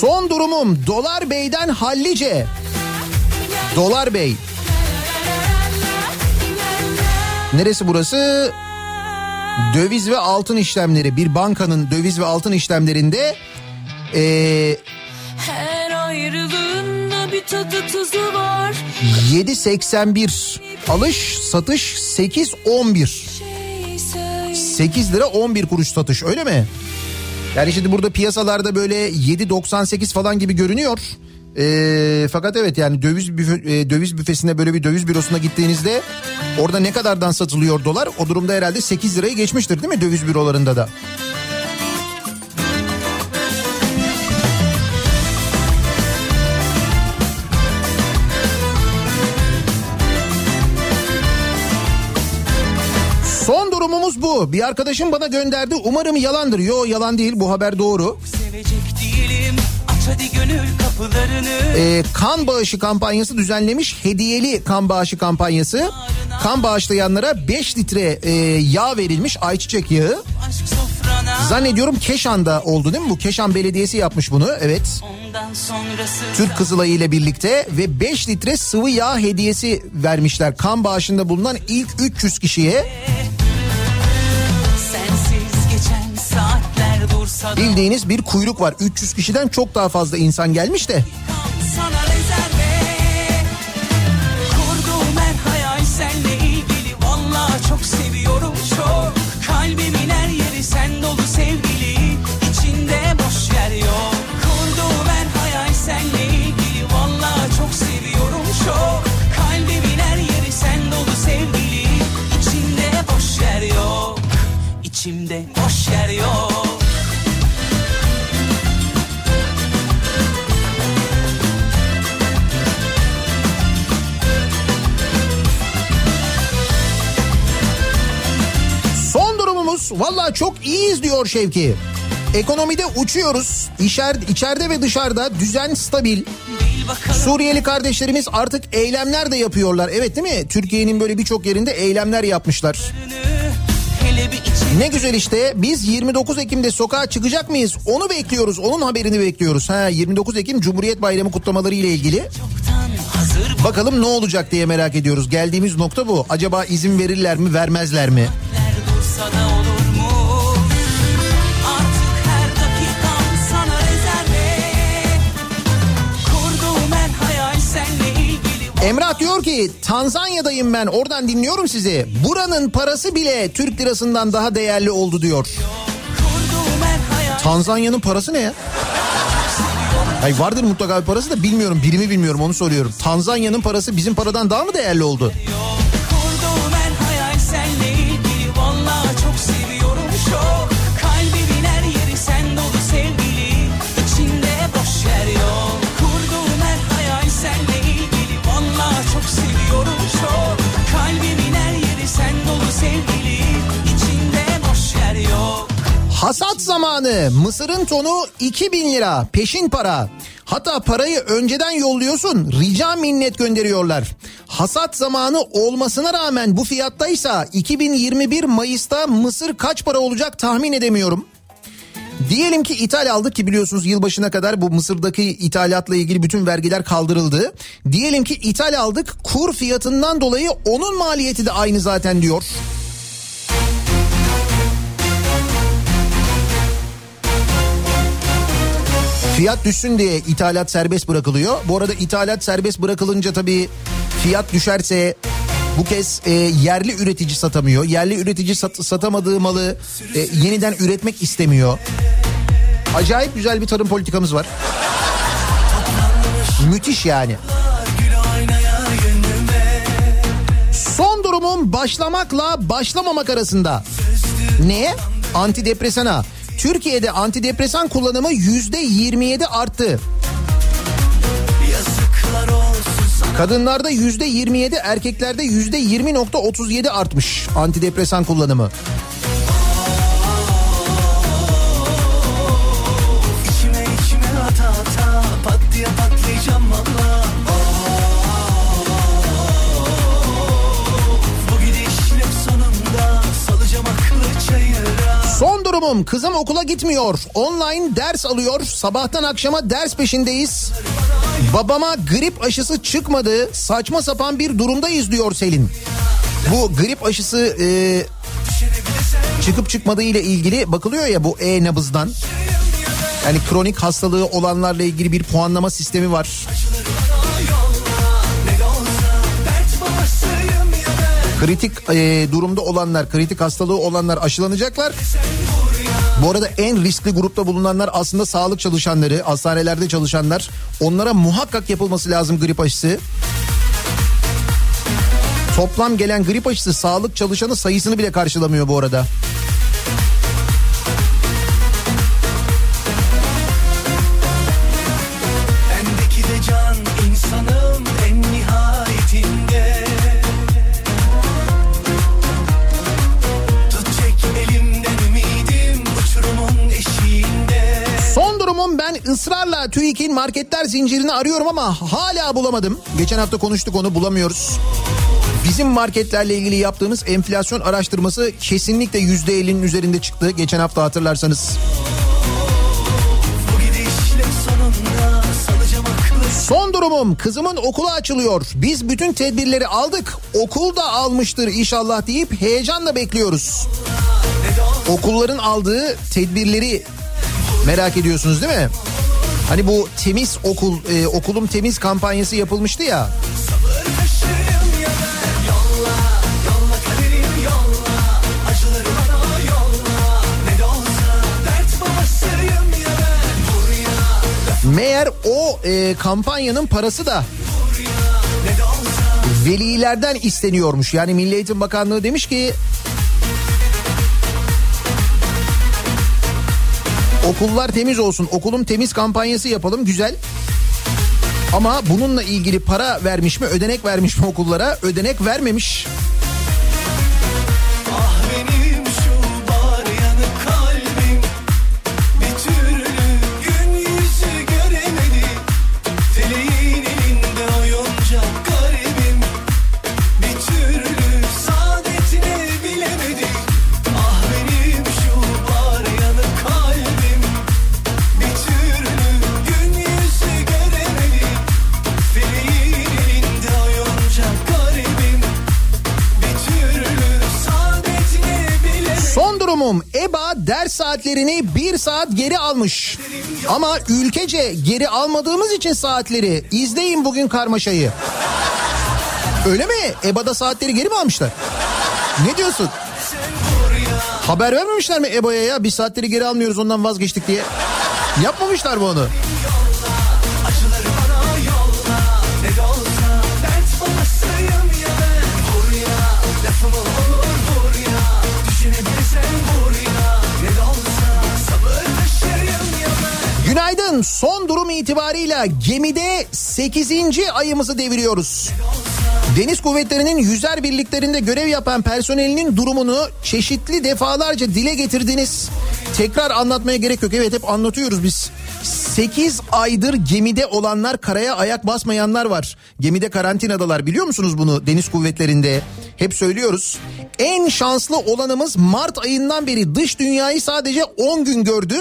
Son durumum Dolar Bey'den hallice. Dolar Bey. Neresi burası? Döviz ve altın işlemleri bir bankanın döviz ve altın işlemlerinde ee, Her ayrılığında bir tadı tuzu var 7.81 alış satış 8.11 Şey söyle 8 lira 11 kuruş satış öyle mi? Yani şimdi burada piyasalarda böyle 7.98 falan gibi görünüyor. Ee, fakat evet yani döviz büfe, e, döviz büfesine böyle bir döviz bürosuna gittiğinizde orada ne kadardan satılıyor dolar? O durumda herhalde 8 lirayı geçmiştir değil mi döviz bürolarında da? Son durumumuz bu. Bir arkadaşım bana gönderdi. Umarım yalandır. Yo yalan değil bu haber doğru. Sevecek değilim aç hadi gönül kapılarını Ee, kan bağışı kampanyası düzenlemiş. Hediyeli kan bağışı kampanyası. Kan bağışlayanlara 5 litre e, yağ verilmiş. Ayçiçek yağı. Zannediyorum Keşan'da oldu değil mi bu? Keşan Belediyesi yapmış bunu. Evet. Türk Kızılayı ile birlikte ve 5 litre sıvı yağ hediyesi vermişler. Kan bağışında bulunan ilk 300 kişiye bildiğiniz bir kuyruk var. 300 kişiden çok daha fazla insan gelmiş de. Durumumuz valla çok iyiyiz diyor Şevki. Ekonomide uçuyoruz. İçer, içeride ve dışarıda düzen stabil. Suriyeli kardeşlerimiz artık eylemler de yapıyorlar. Evet değil mi? Türkiye'nin böyle birçok yerinde eylemler yapmışlar. Ne güzel işte biz 29 Ekim'de sokağa çıkacak mıyız? Onu bekliyoruz. Onun haberini bekliyoruz. Ha 29 Ekim Cumhuriyet Bayramı kutlamaları ile ilgili. Bakalım ne olacak diye merak ediyoruz. Geldiğimiz nokta bu. Acaba izin verirler mi, vermezler mi? Dursa da Emrah diyor ki Tanzanya'dayım ben oradan dinliyorum sizi. Buranın parası bile Türk lirasından daha değerli oldu diyor. Tanzanya'nın parası ne ya? Ay vardır mutlaka bir parası da bilmiyorum birimi bilmiyorum onu soruyorum. Tanzanya'nın parası bizim paradan daha mı değerli oldu? Kurduğum Hasat zamanı mısırın tonu 2000 lira peşin para. Hatta parayı önceden yolluyorsun rica minnet gönderiyorlar. Hasat zamanı olmasına rağmen bu fiyattaysa 2021 Mayıs'ta mısır kaç para olacak tahmin edemiyorum. Diyelim ki ithal aldık ki biliyorsunuz yılbaşına kadar bu Mısır'daki ithalatla ilgili bütün vergiler kaldırıldı. Diyelim ki ithal aldık kur fiyatından dolayı onun maliyeti de aynı zaten diyor. Fiyat düşsün diye ithalat serbest bırakılıyor. Bu arada ithalat serbest bırakılınca tabii fiyat düşerse bu kez e, yerli üretici satamıyor. Yerli üretici sat- satamadığı malı e, yeniden üretmek istemiyor. Acayip güzel bir tarım politikamız var. Müthiş yani. Son durumum başlamakla başlamamak arasında. Neye? Antidepresana. Türkiye'de antidepresan kullanımı yüzde 27 arttı. Kadınlarda yüzde 27, erkeklerde yüzde 20.37 artmış antidepresan kullanımı. Durumum kızım okula gitmiyor. Online ders alıyor. Sabahtan akşama ders peşindeyiz. Babama grip aşısı çıkmadı. Saçma sapan bir durumdayız diyor Selin. Bu grip aşısı e, çıkıp çıkmadığı ile ilgili bakılıyor ya bu e-nabızdan. Yani kronik hastalığı olanlarla ilgili bir puanlama sistemi var. Kritik e, durumda olanlar, kritik hastalığı olanlar aşılanacaklar. Bu arada en riskli grupta bulunanlar aslında sağlık çalışanları, hastanelerde çalışanlar. Onlara muhakkak yapılması lazım grip aşısı. Toplam gelen grip aşısı sağlık çalışanı sayısını bile karşılamıyor bu arada. Israrla TÜİK'in marketler zincirini arıyorum ama hala bulamadım. Geçen hafta konuştuk onu bulamıyoruz. Bizim marketlerle ilgili yaptığımız enflasyon araştırması kesinlikle %50'nin üzerinde çıktı. Geçen hafta hatırlarsanız. Son durumum kızımın okulu açılıyor. Biz bütün tedbirleri aldık. Okul da almıştır inşallah deyip heyecanla bekliyoruz. Okulların aldığı tedbirleri merak ediyorsunuz değil mi? Hani bu temiz okul, e, okulum temiz kampanyası yapılmıştı ya. Meğer o e, kampanyanın parası da velilerden isteniyormuş. Yani Milli Eğitim Bakanlığı demiş ki okullar temiz olsun, okulum temiz kampanyası yapalım güzel. Ama bununla ilgili para vermiş mi, ödenek vermiş mi okullara? Ödenek vermemiş. Saatlerini bir saat geri almış. Ama ülkece geri almadığımız için saatleri izleyin bugün karmaşayı. Öyle mi? EBA'da saatleri geri mi almışlar? Ne diyorsun? Haber vermemişler mi EBA'ya ya? Biz saatleri geri almıyoruz ondan vazgeçtik diye. Yapmamışlar mı onu? Son durum itibarıyla gemide 8. ayımızı deviriyoruz. Deniz kuvvetlerinin yüzer birliklerinde görev yapan personelinin durumunu çeşitli defalarca dile getirdiniz. Tekrar anlatmaya gerek yok. Evet hep anlatıyoruz biz. 8 aydır gemide olanlar karaya ayak basmayanlar var. Gemide karantinadalar biliyor musunuz bunu deniz kuvvetlerinde? Hep söylüyoruz. En şanslı olanımız Mart ayından beri dış dünyayı sadece 10 gün gördü.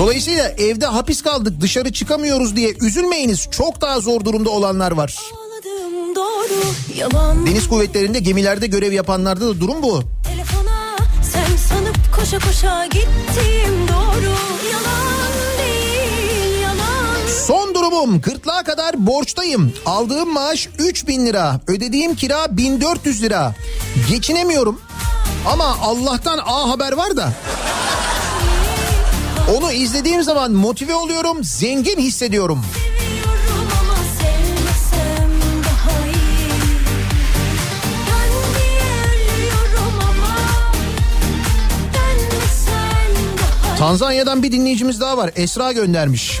Dolayısıyla evde hapis kaldık dışarı çıkamıyoruz diye üzülmeyiniz. Çok daha zor durumda olanlar var. Doğru Deniz kuvvetlerinde gemilerde görev yapanlarda da durum bu. telefona sen sanıp koşa koşa gittim doğru yalan değil yalan Son durumum gırtlağa kadar borçtayım. Aldığım maaş 3000 lira. Ödediğim kira 1400 lira. Geçinemiyorum. Ama Allah'tan A haber var da. Onu izlediğim zaman motive oluyorum, zengin hissediyorum. Tanzanya'dan bir dinleyicimiz daha var. Esra göndermiş.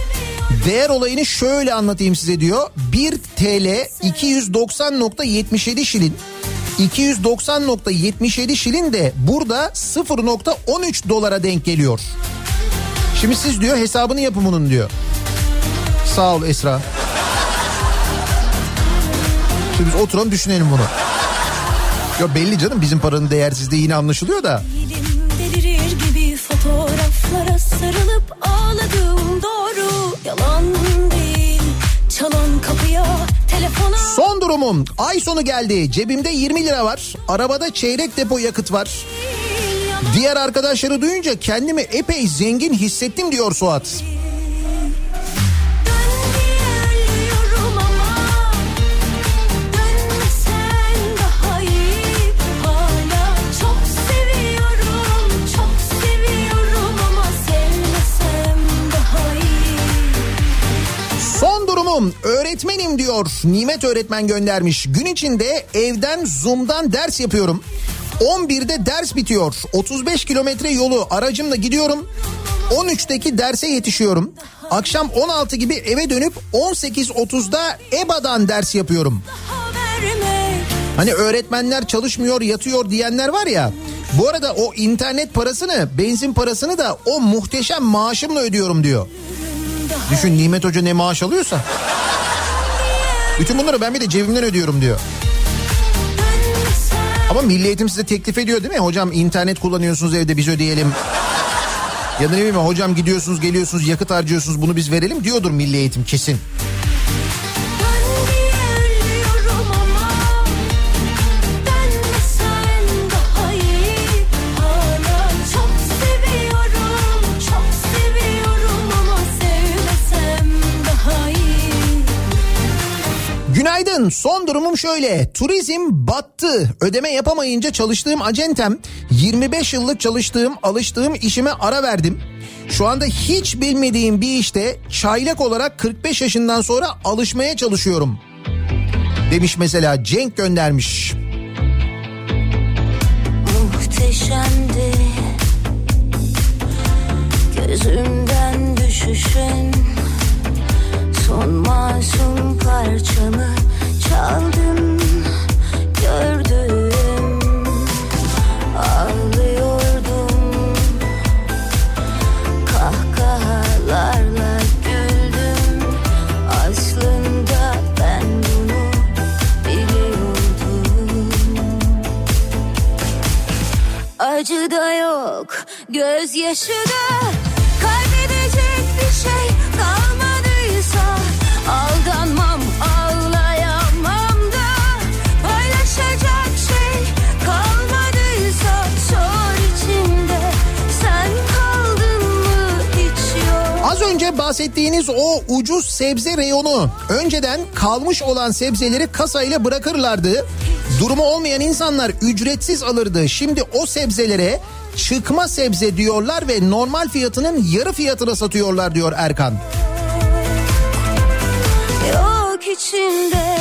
Değer olayını şöyle anlatayım size diyor. 1 TL 290.77 şilin. 290.77 şilin de burada 0.13 dolara denk geliyor. Şimdi siz diyor hesabını yapın bunun diyor. Sağ ol Esra. Şimdi biz oturalım düşünelim bunu. Ya belli canım bizim paranın değersizliği yine anlaşılıyor da. Delirir gibi fotoğraflara sarılıp ağladım doğru yalan değil çalan kapıya telefona Son durumum ay sonu geldi cebimde 20 lira var arabada çeyrek depo yakıt var diğer arkadaşları duyunca kendimi epey zengin hissettim diyor Suat. Durumum öğretmenim diyor Nimet öğretmen göndermiş. Gün içinde evden Zoom'dan ders yapıyorum. 11'de ders bitiyor. 35 kilometre yolu aracımla gidiyorum. 13'teki derse yetişiyorum. Akşam 16 gibi eve dönüp 18.30'da EBA'dan ders yapıyorum. Hani öğretmenler çalışmıyor yatıyor diyenler var ya. Bu arada o internet parasını benzin parasını da o muhteşem maaşımla ödüyorum diyor. Düşün Nimet Hoca ne maaş alıyorsa. Bütün bunları ben bir de cebimden ödüyorum diyor. Ama Milli Eğitim size teklif ediyor değil mi? Hocam internet kullanıyorsunuz evde biz ödeyelim. Ya da ne bileyim hocam gidiyorsunuz geliyorsunuz yakıt harcıyorsunuz bunu biz verelim diyordur Milli Eğitim kesin. Günaydın. Son durumum şöyle. Turizm battı. Ödeme yapamayınca çalıştığım acentem 25 yıllık çalıştığım, alıştığım işime ara verdim. Şu anda hiç bilmediğim bir işte çaylak olarak 45 yaşından sonra alışmaya çalışıyorum. Demiş mesela Cenk göndermiş. Muhteşemdi Gözümden düşüşün Son masum parçamı çaldın Gördüm Ağlıyordum. Kahkahalarla güldüm Aslında ben bunu biliyordum. Acı da yok, gözyaşı da Kaybedecek bir şey. kalmadıysa bahsettiğiniz o ucuz sebze reyonu önceden kalmış olan sebzeleri kasayla bırakırlardı. Durumu olmayan insanlar ücretsiz alırdı. Şimdi o sebzelere çıkma sebze diyorlar ve normal fiyatının yarı fiyatına satıyorlar diyor Erkan. Yok içinde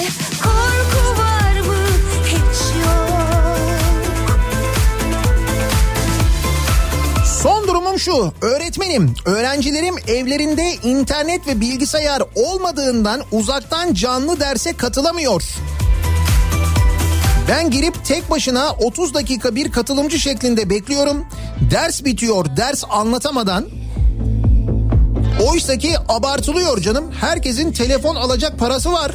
Şu. Öğretmenim, öğrencilerim evlerinde internet ve bilgisayar olmadığından uzaktan canlı derse katılamıyor. Ben girip tek başına 30 dakika bir katılımcı şeklinde bekliyorum. Ders bitiyor, ders anlatamadan. Oysa ki abartılıyor canım. Herkesin telefon alacak parası var.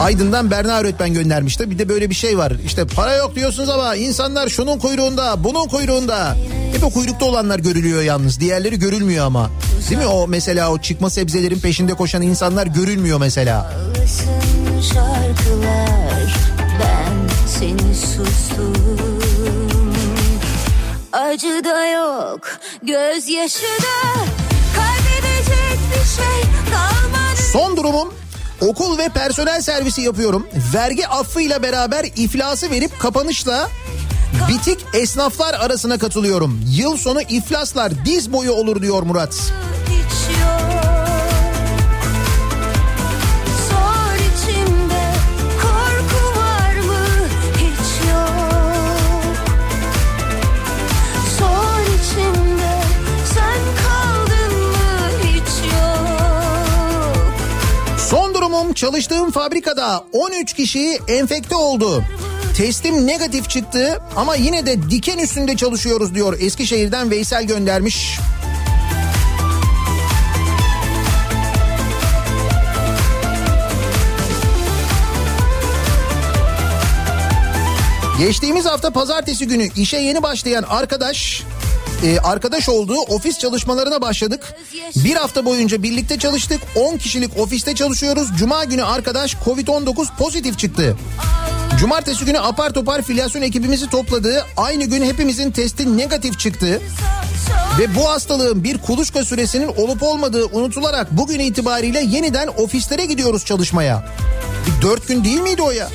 Aydın'dan Berna öğretmen göndermişti. Bir de böyle bir şey var. İşte para yok diyorsunuz ama insanlar şunun kuyruğunda, bunun kuyruğunda. Hep o kuyrukta olanlar görülüyor yalnız. Diğerleri görülmüyor ama. Değil mi o mesela o çıkma sebzelerin peşinde koşan insanlar görülmüyor mesela. Ağlasın şarkılar ben seni sustum Acı da yok gözyaşı da Kaybedecek bir şey kalmadı Son durumum okul ve personel servisi yapıyorum. Vergi affıyla beraber iflası verip kapanışla bitik esnaflar arasına katılıyorum. Yıl sonu iflaslar diz boyu olur diyor Murat. hiç Durumum çalıştığım fabrikada 13 kişi enfekte oldu. Testim negatif çıktı ama yine de diken üstünde çalışıyoruz diyor. Eskişehir'den Veysel göndermiş. Geçtiğimiz hafta pazartesi günü işe yeni başlayan arkadaş e, arkadaş olduğu ofis çalışmalarına başladık. Bir hafta boyunca birlikte çalıştık. 10 kişilik ofiste çalışıyoruz. Cuma günü arkadaş Covid-19 pozitif çıktı. Cumartesi günü apar topar filyasyon ekibimizi topladı. Aynı gün hepimizin testi negatif çıktı. Ve bu hastalığın bir kuluçka süresinin olup olmadığı unutularak bugün itibariyle yeniden ofislere gidiyoruz çalışmaya. Bir dört gün değil miydi o ya?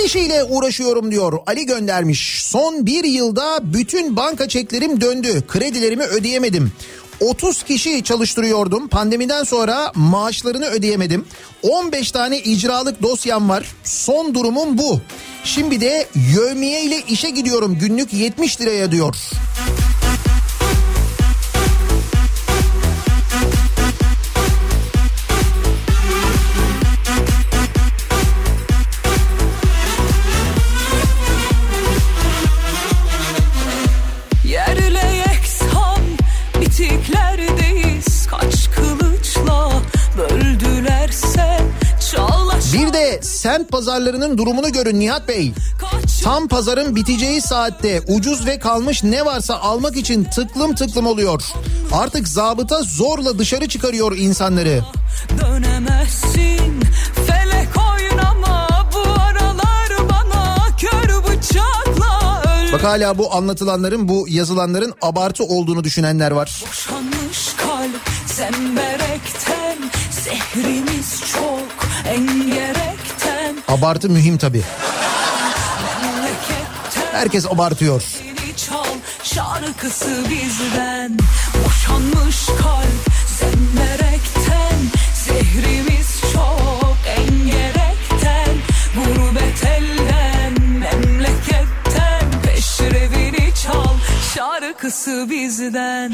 Tekstil işiyle uğraşıyorum diyor Ali göndermiş. Son bir yılda bütün banka çeklerim döndü. Kredilerimi ödeyemedim. 30 kişi çalıştırıyordum. Pandemiden sonra maaşlarını ödeyemedim. 15 tane icralık dosyam var. Son durumum bu. Şimdi de yövmiye ile işe gidiyorum. Günlük 70 liraya diyor. Bir de semt pazarlarının durumunu görün Nihat Bey. Tam pazarın biteceği saatte ucuz ve kalmış ne varsa almak için tıklım tıklım oluyor. Artık zabıta zorla dışarı çıkarıyor insanları. dönemezsin Felek oynama bu aralar bana Kör bıçakla öl Bak hala bu anlatılanların bu yazılanların abartı olduğunu düşünenler var. Boşanmış kalp zemberekten Zehrimiz çok engerekten Abartı mühim tabii. Herkes abartıyor. Çal şarkısı bizden Boşanmış kalp zemberekten Zehrimiz şarkısı bizden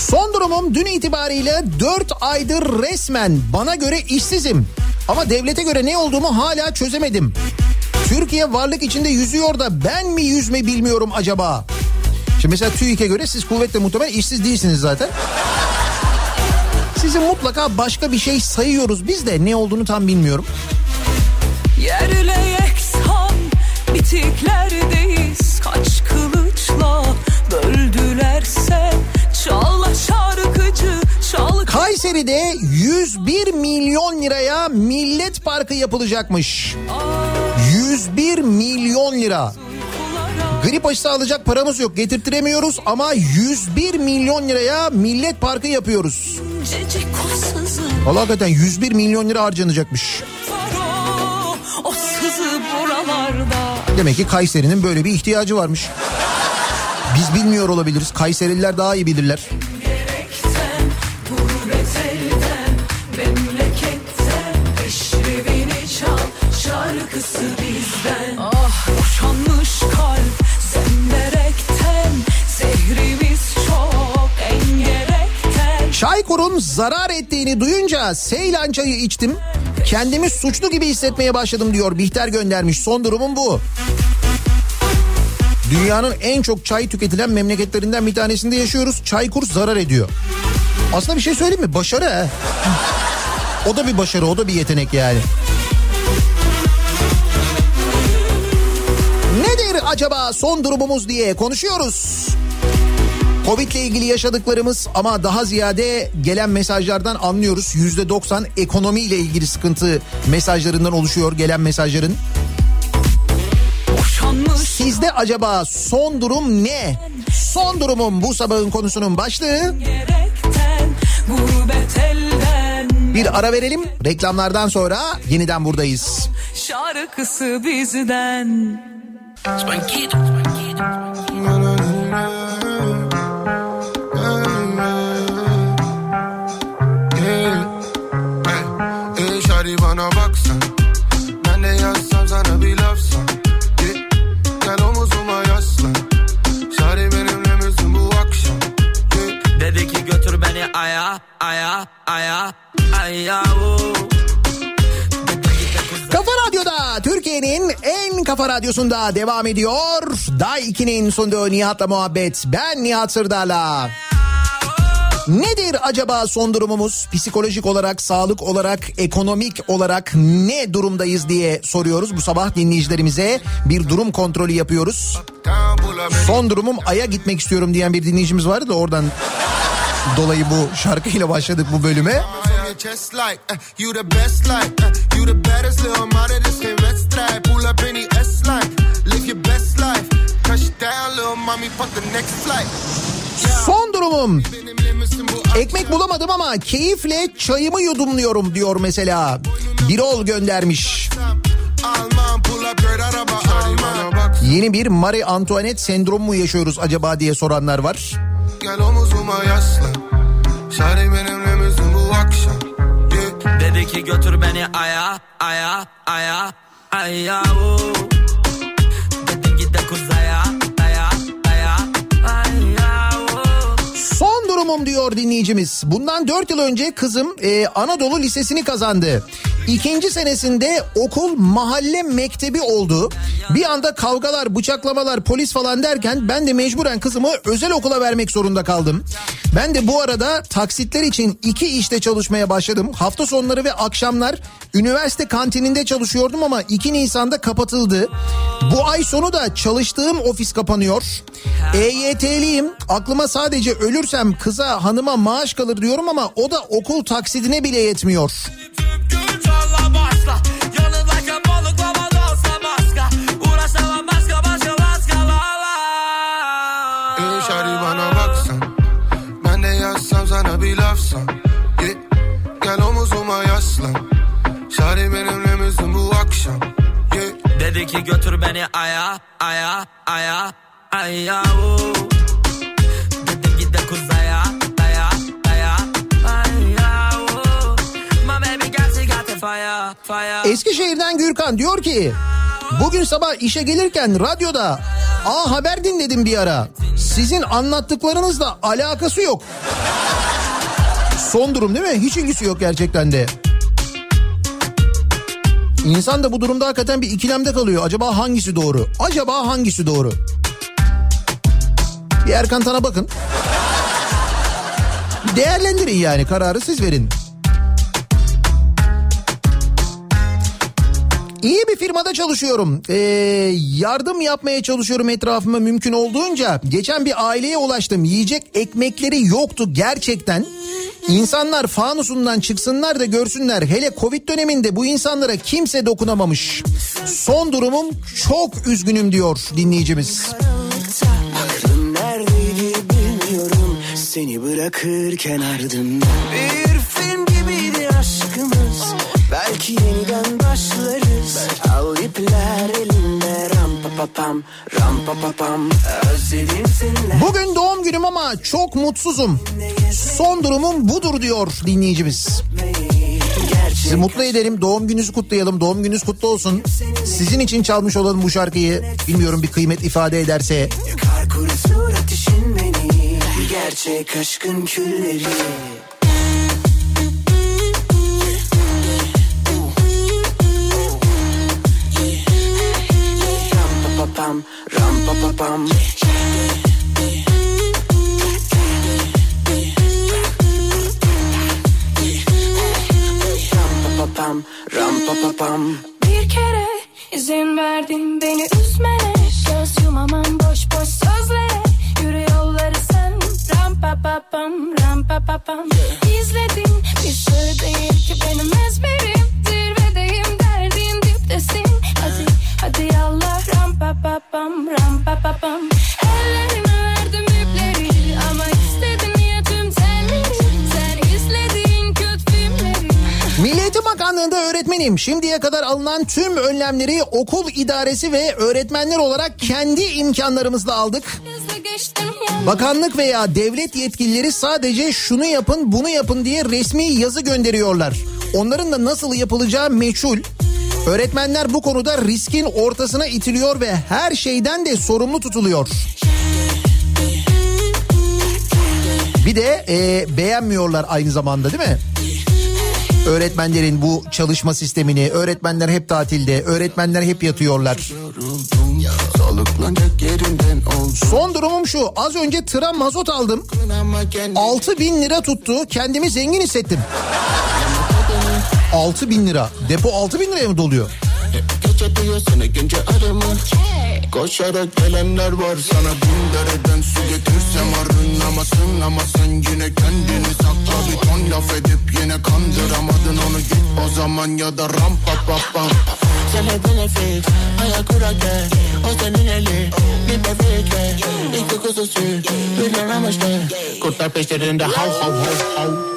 Son durumum dün itibariyle 4 aydır resmen bana göre işsizim. Ama devlete göre ne olduğumu hala çözemedim. Türkiye varlık içinde yüzüyor da ben mi yüzme bilmiyorum acaba? Şimdi mesela TÜİK'e göre siz kuvvetle muhtemelen işsiz değilsiniz zaten. Sizi mutlaka başka bir şey sayıyoruz biz de ne olduğunu tam bilmiyorum. Yerle yeksan bitiklerdeyiz Şarkıcı Kayseri'de 101 milyon liraya millet parkı yapılacakmış. 101 milyon lira. Grip aşısı alacak paramız yok getirtiremiyoruz ama 101 milyon liraya millet parkı yapıyoruz. Valla hakikaten 101 milyon lira harcanacakmış. Demek ki Kayseri'nin böyle bir ihtiyacı varmış. Biz bilmiyor olabiliriz. Kayserililer daha iyi bilirler. Ah Çaykur'un zarar ettiğini duyunca Seylan çayı içtim. Kendimi suçlu gibi hissetmeye başladım diyor. Bihter göndermiş. Son durumum bu. Dünyanın en çok çay tüketilen memleketlerinden bir tanesinde yaşıyoruz. Çaykur zarar ediyor. Aslında bir şey söyleyeyim mi? Başarı ha. O da bir başarı, o da bir yetenek yani. Nedir acaba son durumumuz diye konuşuyoruz. Covid ile ilgili yaşadıklarımız ama daha ziyade gelen mesajlardan anlıyoruz. Yüzde 90 ekonomi ile ilgili sıkıntı mesajlarından oluşuyor gelen mesajların. Sizde acaba son durum ne? Son durumum bu sabahın konusunun başlığı. Bir ara verelim. Reklamlardan sonra yeniden buradayız. Şarkısı bizden Ey aya aya. Kafa Radyo'da Türkiye'nin en kafa radyosunda devam ediyor. Day 2'nin sunduğu Nihat'la muhabbet. Ben Nihat Sırdar'la. Nedir acaba son durumumuz? Psikolojik olarak, sağlık olarak, ekonomik olarak ne durumdayız diye soruyoruz. Bu sabah dinleyicilerimize bir durum kontrolü yapıyoruz. Son durumum Ay'a gitmek istiyorum diyen bir dinleyicimiz vardı da oradan dolayı bu şarkıyla başladık bu bölüme. Son durumum Ekmek bulamadım ama keyifle çayımı yudumluyorum diyor mesela. Birol göndermiş. Yeni bir Marie Antoinette sendromu mu yaşıyoruz acaba diye soranlar var. Gel omuzuma yaslan Şari benimle misin bu akşam yeah. Dedi ki götür beni aya aya aya aya. Dedim git de kuzaya Son durumum diyor dinleyicimiz. Bundan 4 yıl önce kızım e, Anadolu Lisesi'ni kazandı. İkinci senesinde okul mahalle mektebi oldu. Bir anda kavgalar, bıçaklamalar, polis falan derken ben de mecburen kızımı özel okula vermek zorunda kaldım. Ben de bu arada taksitler için iki işte çalışmaya başladım. Hafta sonları ve akşamlar üniversite kantininde çalışıyordum ama 2 Nisan'da kapatıldı. Bu ay sonu da çalıştığım ofis kapanıyor. EYT'liyim. Aklıma sadece ölürsem kıza hanıma maaş kalır diyorum ama o da okul taksidine bile yetmiyor. Ee, lafsan yeah. Gel omuzuma yaslan Şari benimle misin bu akşam yeah. Dedi ki götür beni aya aya aya aya Eskişehir'den Gürkan diyor ki bugün sabah işe gelirken radyoda A Haber dinledim bir ara. Sizin anlattıklarınızla alakası yok. Son durum değil mi? Hiç ilgisi yok gerçekten de. İnsan da bu durumda hakikaten bir ikilemde kalıyor. Acaba hangisi doğru? Acaba hangisi doğru? Bir Erkan Tan'a bakın. Değerlendirin yani kararı siz verin. İyi bir firmada çalışıyorum. Ee, yardım yapmaya çalışıyorum etrafıma mümkün olduğunca. Geçen bir aileye ulaştım. Yiyecek ekmekleri yoktu gerçekten. İnsanlar fanusundan çıksınlar da görsünler. Hele Covid döneminde bu insanlara kimse dokunamamış. Son durumum çok üzgünüm diyor dinleyicimiz. Seni bırakırken ardımda Bir film gibiydi aşkımız Belki yeniden Al ipler elimde Ram pa pa pam Ram pa pa pam Özledim seninle Bugün doğum günüm ama çok mutsuzum. Son durumum budur diyor dinleyicimiz. Sizi mutlu edelim. Doğum gününüzü kutlayalım. Doğum gününüz kutlu olsun. Sizin için çalmış olalım bu şarkıyı. Bilmiyorum bir kıymet ifade ederse. Beni Gerçek aşkın külleri Ram alınan tüm önlemleri okul idaresi ve öğretmenler olarak kendi imkanlarımızla aldık. Bakanlık veya devlet yetkilileri sadece şunu yapın bunu yapın diye resmi yazı gönderiyorlar. Onların da nasıl yapılacağı meçhul. Öğretmenler bu konuda riskin ortasına itiliyor ve her şeyden de sorumlu tutuluyor. Bir de e, beğenmiyorlar aynı zamanda değil mi? Öğretmenlerin bu çalışma sistemini, öğretmenler hep tatilde, öğretmenler hep yatıyorlar. Son durumum şu, az önce tıra mazot aldım. ama kendi 6 bin lira tuttu. Kendimi zengin hissettim. 6 bin lira. Depo 6 bin liraya mı doluyor? Gece diyor seni gence arama Koşarak gelenler var sana bin dereden su getirsem arınamasın Ama sen yine kendini sakla. Bir ton laf edip yine kandıramadın onu git o zaman ya da rampa pa pam Sana benefit Hayal kurarken O senin eli Bir bebekle İki kuzusu Milyon amaçlı Kurtlar peşlerinde hav hav hav hav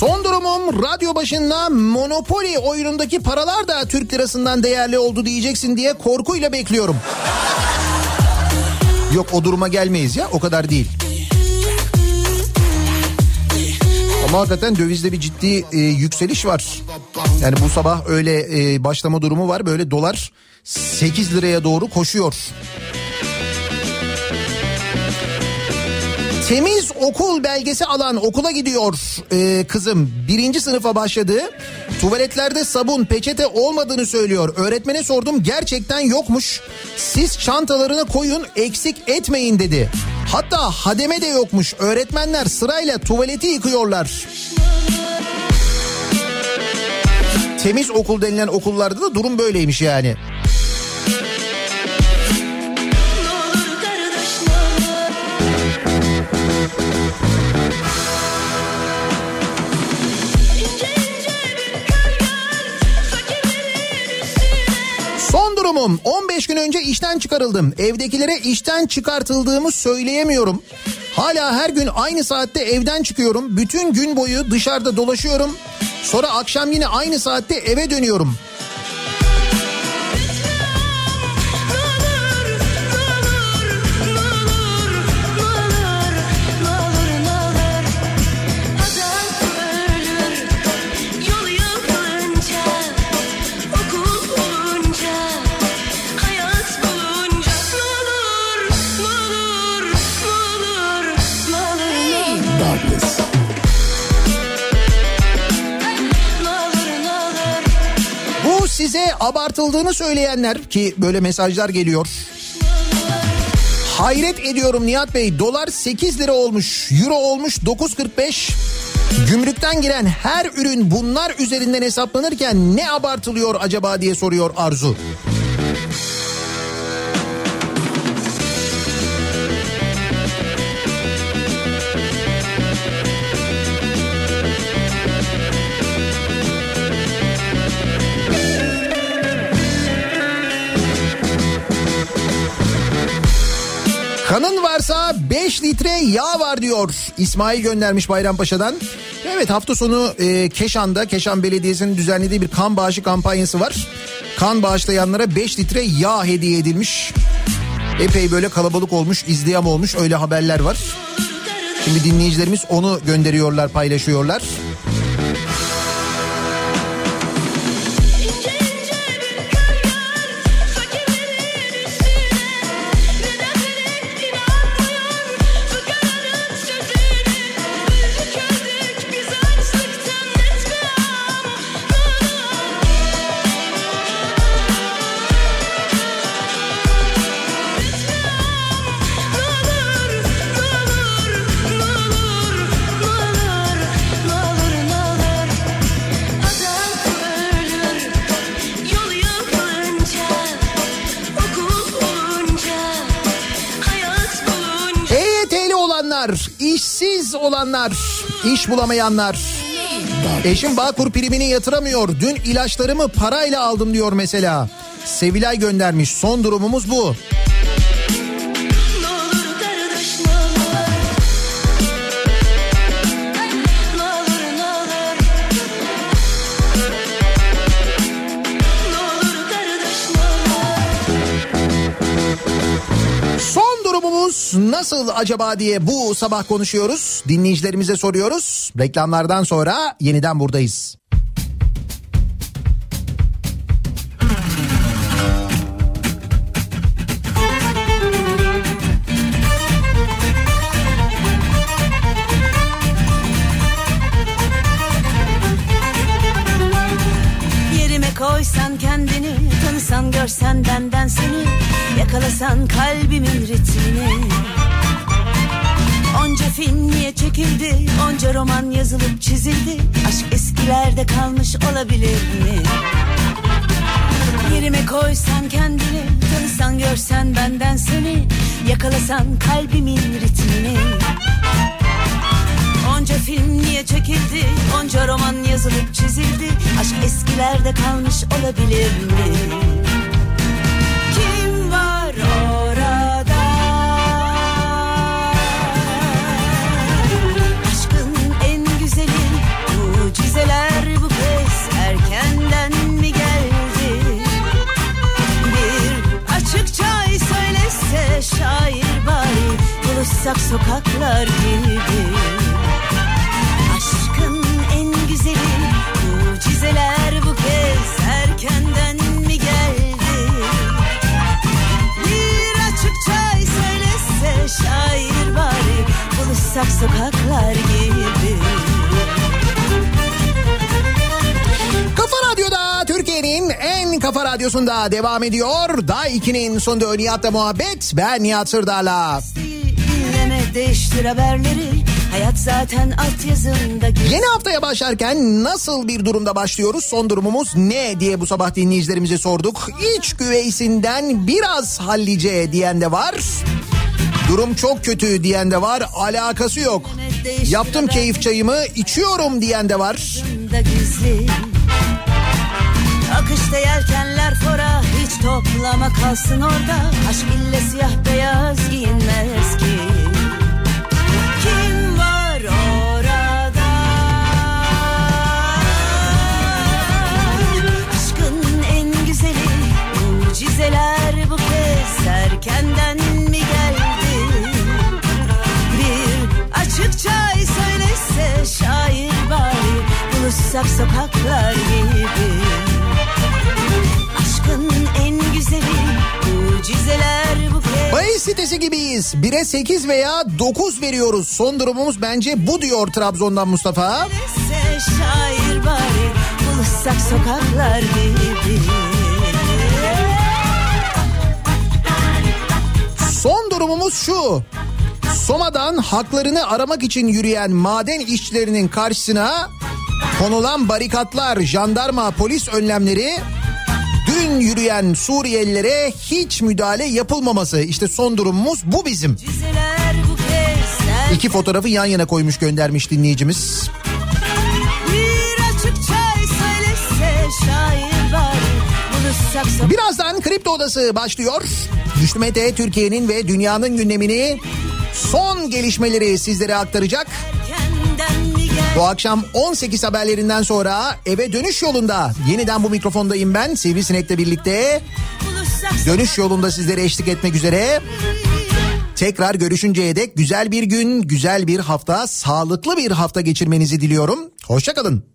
Son durumum radyo başında Monopoly oyunundaki paralar da Türk lirasından değerli oldu diyeceksin diye korkuyla bekliyorum. Yok o duruma gelmeyiz ya o kadar değil. Ama hakikaten dövizde bir ciddi e, yükseliş var. Yani bu sabah öyle e, başlama durumu var. Böyle dolar 8 liraya doğru koşuyor. Temiz okul belgesi alan okula gidiyor e, kızım. Birinci sınıfa başladı. Tuvaletlerde sabun, peçete olmadığını söylüyor. Öğretmene sordum gerçekten yokmuş. Siz çantalarına koyun eksik etmeyin dedi. Hatta hademe de yokmuş. Öğretmenler sırayla tuvaleti yıkıyorlar. Temiz okul denilen okullarda da durum böyleymiş yani. Durumum 15 gün önce işten çıkarıldım. Evdekilere işten çıkartıldığımı söyleyemiyorum. Hala her gün aynı saatte evden çıkıyorum. Bütün gün boyu dışarıda dolaşıyorum. Sonra akşam yine aynı saatte eve dönüyorum. Abartıldığını söyleyenler ki böyle mesajlar geliyor. Hayret ediyorum Nihat Bey dolar 8 lira olmuş euro olmuş 9.45 Gümrükten giren her ürün bunlar üzerinden hesaplanırken ne abartılıyor acaba diye soruyor Arzu. Kanın varsa 5 litre yağ var diyor. İsmail göndermiş Bayrampaşa'dan. Evet hafta sonu e, Keşan'da Keşan Belediyesi'nin düzenlediği bir kan bağışı kampanyası var. Kan bağışlayanlara 5 litre yağ hediye edilmiş. Epey böyle kalabalık olmuş, izdiham olmuş öyle haberler var. Şimdi dinleyicilerimiz onu gönderiyorlar, paylaşıyorlar. Olanlar, iş bulamayanlar. Eşim Bağkur primini yatıramıyor. Dün ilaçlarımı parayla aldım diyor mesela. Sevilay göndermiş. Son durumumuz bu. Nasıl acaba diye bu sabah konuşuyoruz. Dinleyicilerimize soruyoruz. Reklamlardan sonra yeniden buradayız. Koysan kendini Tanısan görsen benden seni Yakalasan kalbimin ritmini Onca film niye çekildi? Onca roman yazılıp çizildi. Aşk eskilerde kalmış olabilir mi? Yerime koysan kendini Tanısan görsen benden seni. Yakalasan kalbimin ritmini. Onca film niye çekildi? Onca roman yazılıp çizildi. Aşk eskilerde kalmış olabilir mi? Sokaklar gibi Aşkın en güzeli mucizeler bu kez erkenden mi geldi? Bir açık çay söylese şair bari buluşsak sokaklar gibi Kafa Radyo'da Türkiye'nin en kafa radyosunda devam ediyor. Day 2'nin sonunda Nihat'la muhabbet. Ben Nihat Sırdar'la. Değiştir haberleri Hayat zaten altyazında Yeni haftaya başlarken nasıl bir durumda başlıyoruz? Son durumumuz ne diye bu sabah dinleyicilerimize sorduk. İç güveysinden biraz hallice diyen de var. Durum çok kötü diyen de var. Alakası yok. Yaptım keyif çayımı içiyorum diyen de var. gizli Akışta yelkenler fora hiç toplama kalsın orada Aşk ille siyah beyaz giyinmez ki mucizeler bu kez erkenden mi geldi Bir açık çay söylese şair bari Buluşsak sokaklar gibi Aşkın en güzeli Bahis sitesi gibiyiz. 1'e 8 veya 9 veriyoruz. Son durumumuz bence bu diyor Trabzon'dan Mustafa. Şair bari Buluşsak sokaklar gibi Son durumumuz şu. Soma'dan haklarını aramak için yürüyen maden işçilerinin karşısına konulan barikatlar, jandarma, polis önlemleri dün yürüyen Suriyelilere hiç müdahale yapılmaması. İşte son durumumuz bu bizim. İki fotoğrafı yan yana koymuş göndermiş dinleyicimiz. Birazdan Kripto Odası başlıyor. Güçlü Mete Türkiye'nin ve dünyanın gündemini son gelişmeleri sizlere aktaracak. Bu akşam 18 haberlerinden sonra eve dönüş yolunda yeniden bu mikrofondayım ben Sivrisinek'le birlikte. Dönüş yolunda sizlere eşlik etmek üzere. Tekrar görüşünceye dek güzel bir gün, güzel bir hafta, sağlıklı bir hafta geçirmenizi diliyorum. Hoşçakalın.